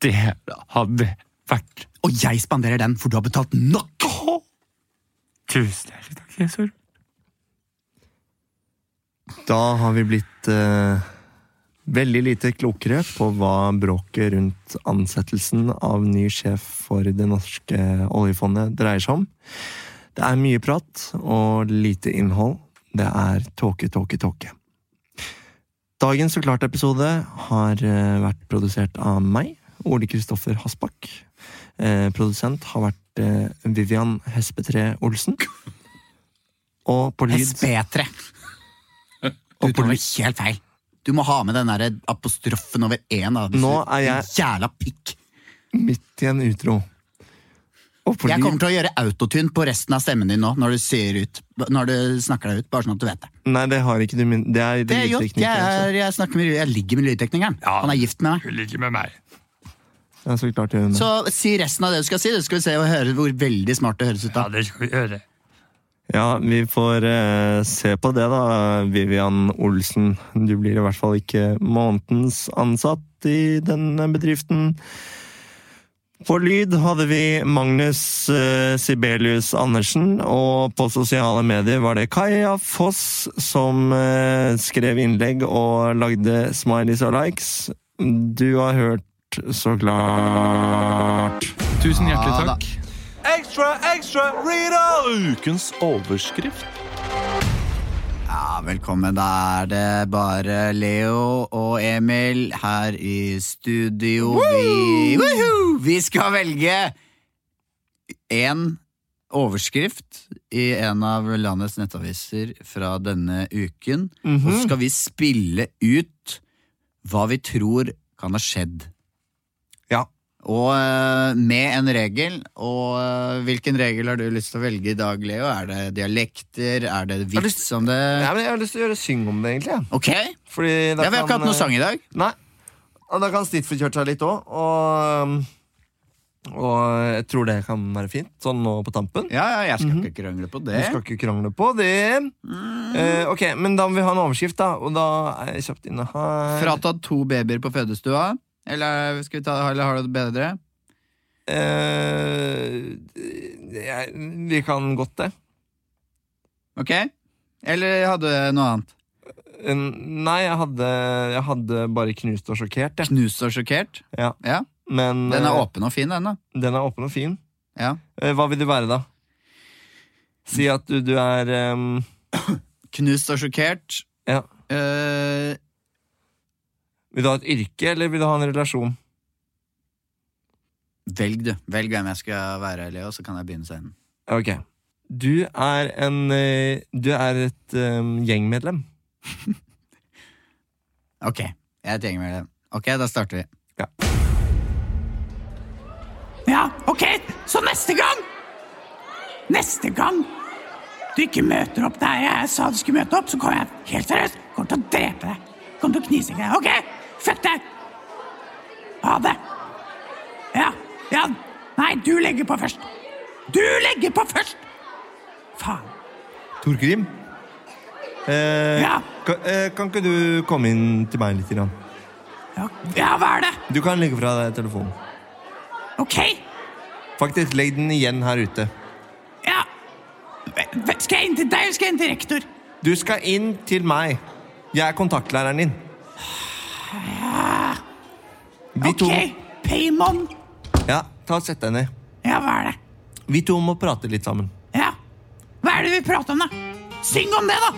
Det hadde vært Og jeg spanderer den, for du har betalt nok! Tusen hjertelig takk, Jesus. Da har vi blitt eh, veldig lite klokere på hva bråket rundt ansettelsen av ny sjef for det norske oljefondet dreier seg om. Det er mye prat og lite innhold. Det er tåke, tåke, tåke. Dagens Så klart-episode har eh, vært produsert av meg, Ole Kristoffer Hasbakk. Eh, produsent har vært eh, Vivian Hespetre Olsen. Og på lyd SB3. Du tar det helt feil. Du må ha med den der apostrofen over én. da, hvis Nå du- er jeg- Jævla pikk. midt i en utro. Og på Jeg lyd- kommer til å gjøre autotune på resten av stemmen din nå, når du sier ut. Når du snakker deg ut, bare sånn at du vet det. Nei, det har ikke du min... Det er Det er gjort. Jeg, lydteknikken, er, jeg, snakker med, jeg ligger med lydteknikeren. Han er gift med meg. Hun ligger med meg. Ja, så klart gjør hun det. Så si resten av det du skal si. Du skal vi se og høre hvor veldig smart det høres ut. da. Ja, det skal vi gjøre. Ja, vi får eh, se på det da, Vivian Olsen. Du blir i hvert fall ikke månedens ansatt i denne bedriften. På lyd hadde vi Magnus eh, Sibelius Andersen, og på sosiale medier var det Kaja Foss som eh, skrev innlegg og lagde smileys og likes. Du har hørt så klart. Tusen hjertelig Ja takk. Ekstra, ekstra, Rita! Ukens overskrift. Ja, velkommen. Da er det bare Leo og Emil her i studio. Vi, vi skal velge én overskrift i en av landets nettaviser fra denne uken. Og så skal vi spille ut hva vi tror kan ha skjedd. Og eh, med en regel. Og eh, hvilken regel har du lyst til å velge i dag, Leo? Er det dialekter? Er det vits lyst- om det? Ja, men jeg har lyst til å gjøre syng om det, egentlig. ja. Ok. Fordi Ja, vi har ikke hatt noe sang i dag. Nei. Og da kan Stitford kjørt seg litt òg. Og, og jeg tror det kan være fint, sånn nå på tampen. Ja, ja, jeg skal ikke krangle på det. Du skal ikke krangle på det. Eh, ok, Men da må vi ha en overskrift, da. Og da er jeg kjapt inne her. Fratatt to babyer på fødestua? Eller, skal vi ta, eller har du det bedre? Eh, vi kan godt det. Ok? Eller hadde du noe annet? Eh, Nei, jeg hadde, jeg hadde bare knust og sjokkert. Jeg. Knust og sjokkert? Ja. Ja. Men, Den er eh, åpen og fin, den, da. Den er åpen og fin. Ja. Eh, Hva vil du være, da? Si at du, du er um... Knust og sjokkert. Ja. Eh, Vil du ha et yrke, eller vil du ha en relasjon? Velg, du. Velg hvem jeg skal være, Leo, så kan jeg begynne scenen. Ok. Du er en eh, Du er et um, gjengmedlem. Ok, jeg er et gjengmedlem. Ok, da starter vi. Ja, ok, så neste gang Neste gang du ikke møter opp der jeg sa du skulle møte opp, så kommer jeg helt seriøst kommer til å drepe deg. Kommer til å knise deg. Ok, fuck deg. Ha det. Ja, ja. Nei, du legger på først. Du legger på først! Faen. Torgrim? Eh, Ja. kan, eh, kan ikke du komme inn til meg litt? Grann? Ja, hva er det? Du kan legge fra deg telefonen. Ok, Faktisk, legg den igjen her ute. ja. Skal jeg inn til deg, eller skal jeg inn til rektor? Du skal inn til meg. Jeg er kontaktlæreren din. Vi to Ok, Paymon. Ja, ta og Sett deg ned. Ja, hva er det? Vi to må prate litt sammen. Ja. Hva er det vi prater om, da? Syng om det, da!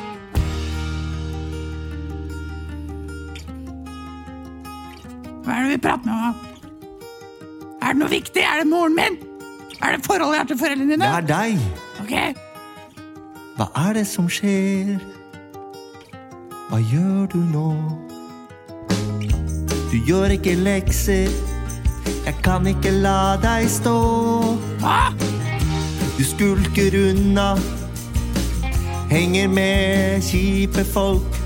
Hva er det vi prater om? da? Er det noe viktig? Er det moren min? Er det forholdet jeg har til foreldrene dine? Det er deg. Ok, Hva er det som skjer? Hva gjør du nå? Du gjør ikke lekser. Jeg kan ikke la deg stå. Du skulker unna. Henger med kjipe folk.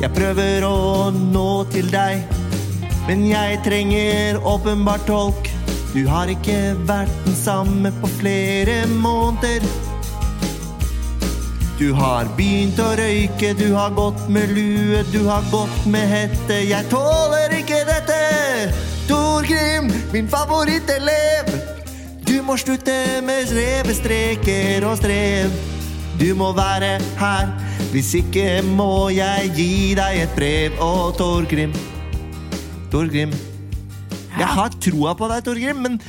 Jeg prøver å nå til deg, men jeg trenger åpenbart tolk. Du har ikke vært den samme på flere måneder. Du har begynt å røyke, du har gått med lue, du har gått med hette. Jeg tåler ikke! Torgrim, min favorittelev. Du må slutte med revestreker og strev. Du må være her, hvis ikke må jeg gi deg et brev. Å, Torgrim. Torgrim. Jeg har troa på deg, Torgrim, men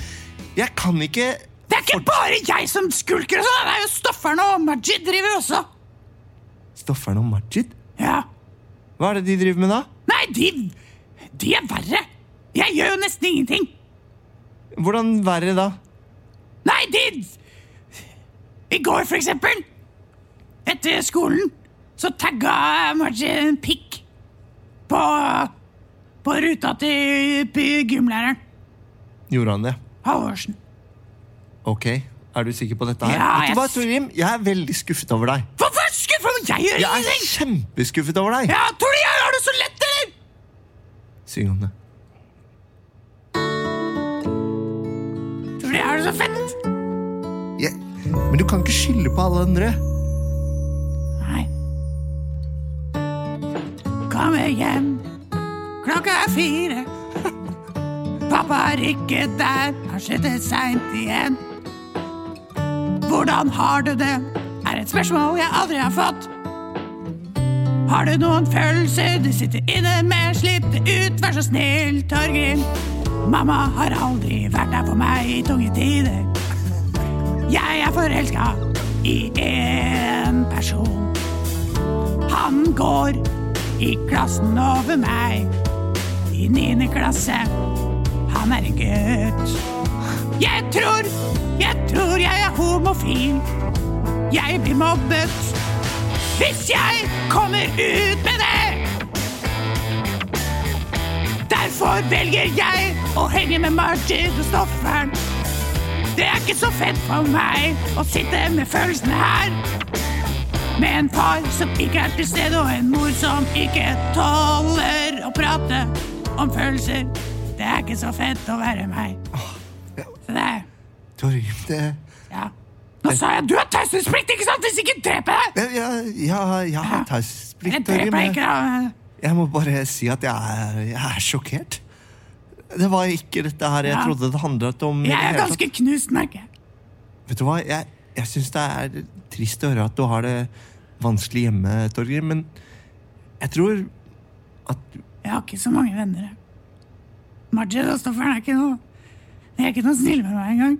jeg kan ikke Det er ikke bare jeg som skulker og sånn! Det er jo Stoffern og Majid driver også. Stoffern og Majid? Ja. Hva er det de driver med da? Nei, de, de er verre. Jeg gjør jo nesten ingenting. Hvordan verre da? Nei, de I går, for eksempel, etter skolen, så tagga Margie en pikk på, på ruta til gymlæreren. Gjorde han det? Halvorsen. Ok, er du sikker på dette her? Ja, Vet du hva, Torgrim? Jeg er veldig skuffet over deg. Hvorfor skuffet jeg gjør Jeg er kjempeskuffet over deg. Ja, tror du jeg har det så lett, eller? Syng om det. Tror det jeg har det så fett? Ja, men du kan ikke skylde på alle andre. Nei. Kom hjem, klokka er fire. Pappa er ikke der, har sittet seint igjen. Hvordan har du det? er et spørsmål jeg aldri har fått. Har du noen følelser du sitter inne med? Slipp det ut, vær så snill, Torgrim. Mamma har aldri vært der for meg i tunge tider. Jeg er forelska i en person. Han går i klassen over meg, i niende klasse. Han er en gutt. Jeg tror, jeg tror jeg er homofil. Jeg blir mobbet hvis jeg kommer ut med det. Derfor velger jeg å henge med Martin og Stofferen. Det er ikke så fett for meg å sitte med følelsene her. Med en far som ikke er til stede, og en mor som ikke tåler å prate om følelser. Det er ikke så fett å være meg. Så det er Torgrim, det Ja. Nå sa jeg du har taushetsplikt, ikke sant? Hvis ikke dreper jeg deg! Ja, ja, ja, jeg har taushetsplikt. Ikke, da. Jeg må bare si at jeg er, jeg er sjokkert. Det var ikke dette her jeg trodde det handlet om. Jeg er ganske knust, merker jeg. Vet du hva, jeg, jeg syns det er trist å høre at du har det vanskelig hjemme, Torgrim, men jeg tror at Jeg har ikke så mange venner. jeg. Majid og Stofferen er ikke noe De er ikke noe snille med meg engang.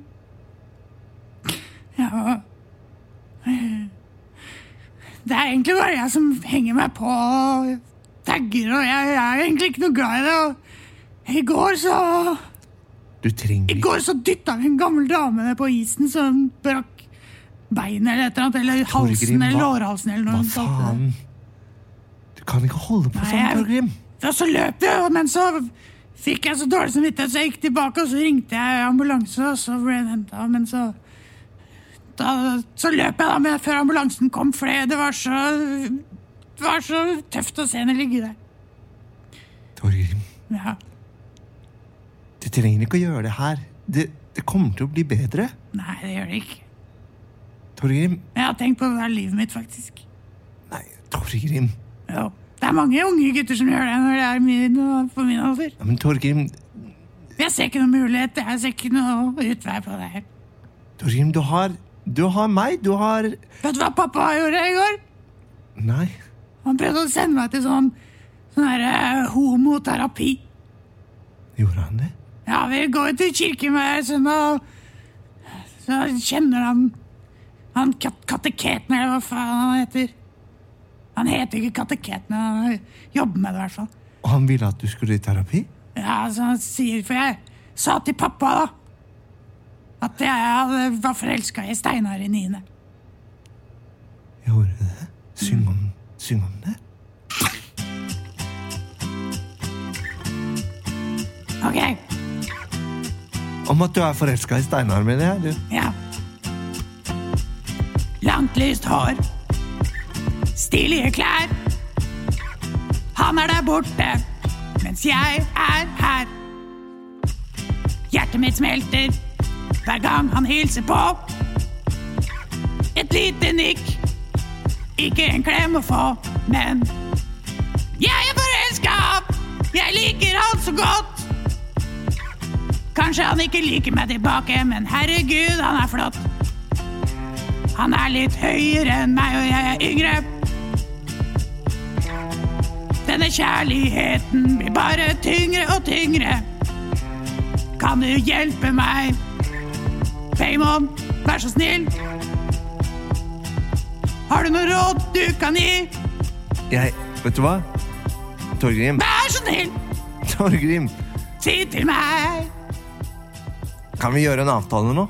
Ja, Det er egentlig bare jeg som henger meg på og tagger, og jeg, jeg er egentlig ikke noe glad i det. Og I går så Du trenger I går så dytta en gammel dame ned på isen så hun brakk beinet eller et eller annet. Eller halsen Torgrim, eller lårhalsen eller noe. Hva faen? Du kan ikke holde på Nei, sånn, Torgrim. Ja, så løp jeg, men så fikk jeg så dårlig samvittighet, så jeg gikk tilbake, og så ringte jeg ambulanse, og så ble den henta. Men så da, Så løp jeg da med før ambulansen kom, for det var så Det var så tøft å se henne ligge der. Torgrim, Ja. Du trenger ikke å gjøre det her. Det, det kommer til å bli bedre. Nei, det gjør det ikke. Torgrim, Jeg har tenkt på det er livet mitt, faktisk. Nei, Torgrim. Jo. Det er mange unge gutter som gjør det når det er min, på min alder. Ja, men Torgrim, Jeg ser ikke noen mulighet, jeg ser ikke noe utvei på det her. Torgrim, du har, du har meg, du har Vet du hva pappa gjorde i går? Nei. Han prøvde å sende meg til sånn sånn her eh, homoterapi. Gjorde han det? Ja, vi går til kirken hver søndag, så kjenner han han kat kateketen, eller hva faen han heter. Han heter ikke kateketen, han jobber med det i hvert fall. Og han ville at du skulle i terapi? Ja, så han sier, for jeg sa til pappa da, at jeg var forelska i Steinar i niende. Gjorde du det? Syng om, syng om det. Ok, Om at du er forelska i Steinar, mener jeg. Du. ja. Langt lyst hår. Stilige klær. Han er der borte, mens jeg er her. Hjertet mitt smelter hver gang han hilser på. Et lite nikk, ikke en klem å få, men jeg er forelska! Jeg liker han så godt. Kanskje han ikke liker meg tilbake, men herregud, han er flott. Han er litt høyere enn meg, og jeg er yngre. Denne kjærligheten blir bare tyngre og tyngre. Kan du hjelpe meg? Paymon, vær så snill. Har du noe råd du kan gi? Jeg Vet du hva? Torgrim. Vær så snill, Torgrim, si til meg. Kan vi gjøre en avtale nå?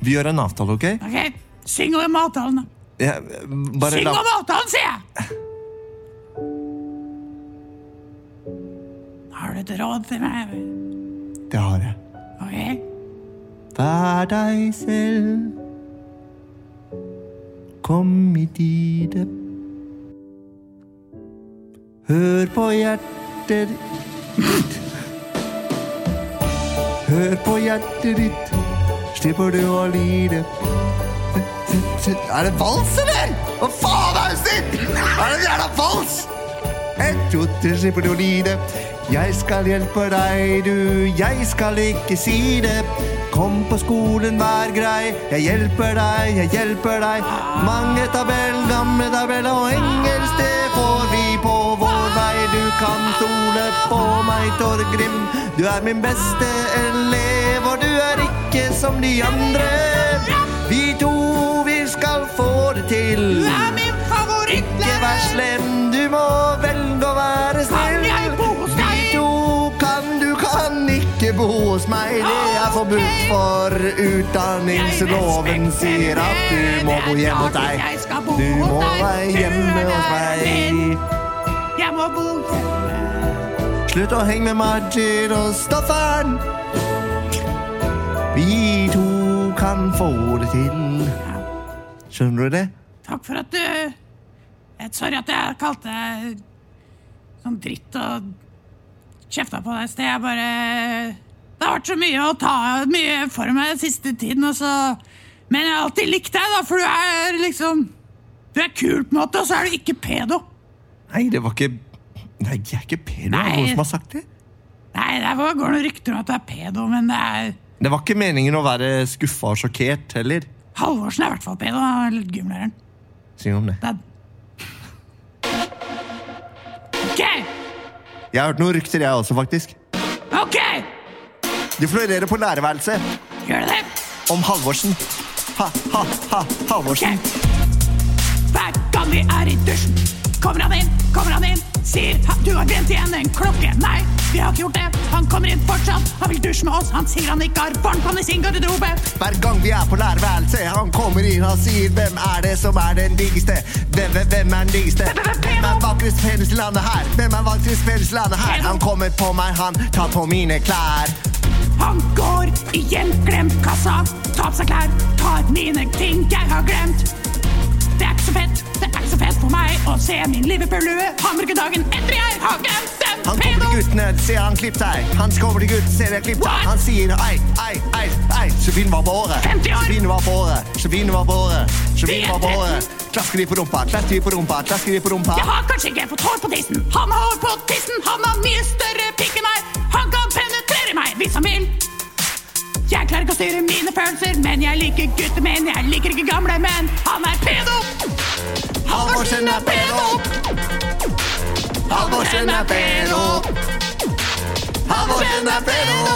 Vi gjør en avtale, OK? Ok, syng om avtalen, da. Ja, bare Syng la- om avtalen, sier jeg! Har du et råd til meg? Det har jeg. Ok, Vær deg selv. Kom i tide. Hør på hjertet ditt. Hør på hjertet ditt, slipper du å lide. Er det vals, eller? Hva faen er det sitt? Er det en jævla vals? En, to, tre, slipper du å lide. Jeg skal hjelpe deg, du, jeg skal ikke si det. Kom på skolen, vær grei, jeg hjelper deg, jeg hjelper deg. Mange tabell, gamle tabell og engelsk, det får vi kan stole på meg, Torgrim, du er min beste elev, og du er ikke som de andre. Vi to, vi skal få det til. Du er min favorittlærer. Ikke vær slem, du må velge å være snill. Kan jeg bo hos deg? Vi to kan, du kan ikke bo hos meg. Det er forbudt, for utdanningsloven sier at du må bo hjemme hos deg. Du må være hjemme hos meg. Jeg må bo hjemme. Slutt å henge med Majid og Staffan. Vi to kan få det til. Skjønner du det? Takk for at du Eh, Sorry at jeg kalte deg sånn dritt og kjefta på deg i sted. Jeg bare Det har vært så mye å ta mye for meg den siste tiden, og så Men jeg har alltid likt deg, da, for du er liksom Du er kul på en måte, og så er du ikke pedo. Nei, det var ikke Nei, jeg er ikke pedo. Er det Nei. noen som har sagt det? Nei, det går noen rykter om at du er pedo, men det er Det var ikke meningen å være skuffa og sjokkert heller. Halvorsen er i hvert fall pedo. Er gymlæreren. Syng om det. Det OK! Jeg har hørt noen rykter, jeg også, faktisk. OK! De florerer på lærerværelset. Gjør det det? Om Halvorsen. Ha, ha, ha, Halvorsen. Hver gang vi er i dusjen, kommer han inn, kommer han inn, sier du har brent igjen en klokke. Nei, vi har ikke gjort det. Han kommer inn fortsatt. Han vil dusje med oss. Han sier han ikke har varmtvann i sin garderobe. Hver gang vi er på lærerværelset, han kommer inn og sier Hvem er det som er den diggeste? Hvem, hvem, er den diggeste? Hvem er vakrest penis i landet her? Hvem er vakrest penis i landet her? Han kommer på meg, han tar på mine klær. Han går i gjenklemt-kassa, tar på seg klær, tar mine ting jeg har glemt. Det er ikke så fett, det er ikke så fett for meg å se min Liverpool-lue hamburgerdagen etter jeg har glemt den Han kommer til guttene, ser han klipp deg. Han kommer til guttene, ser jeg klipp deg. Han sier ei, ei, ei, ei, så fin var på Så fin var på så fin var på så fin var båret. Klasker de på rumpa, klasker de på rumpa, klasker de på rumpa. Jeg har kanskje ikke fått hår på tissen. Han har hår på tissen, han har mye større pikk enn meg. Han kan penetrere meg hvis han vil. Jeg klarer ikke å styre mine følelser, men jeg liker gutter, menn. jeg liker ikke gamle menn. Han er pedo! Halvorsen er pedo! Halvorsen er pedo! Halvorsen er pedo!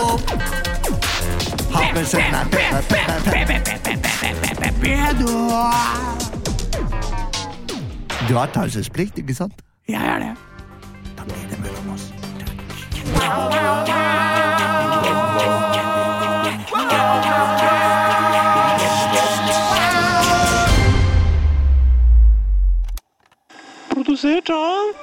Halvorsen er pedo! Du har taushetsplikt, ikke sant? Jeg er det. Produsert av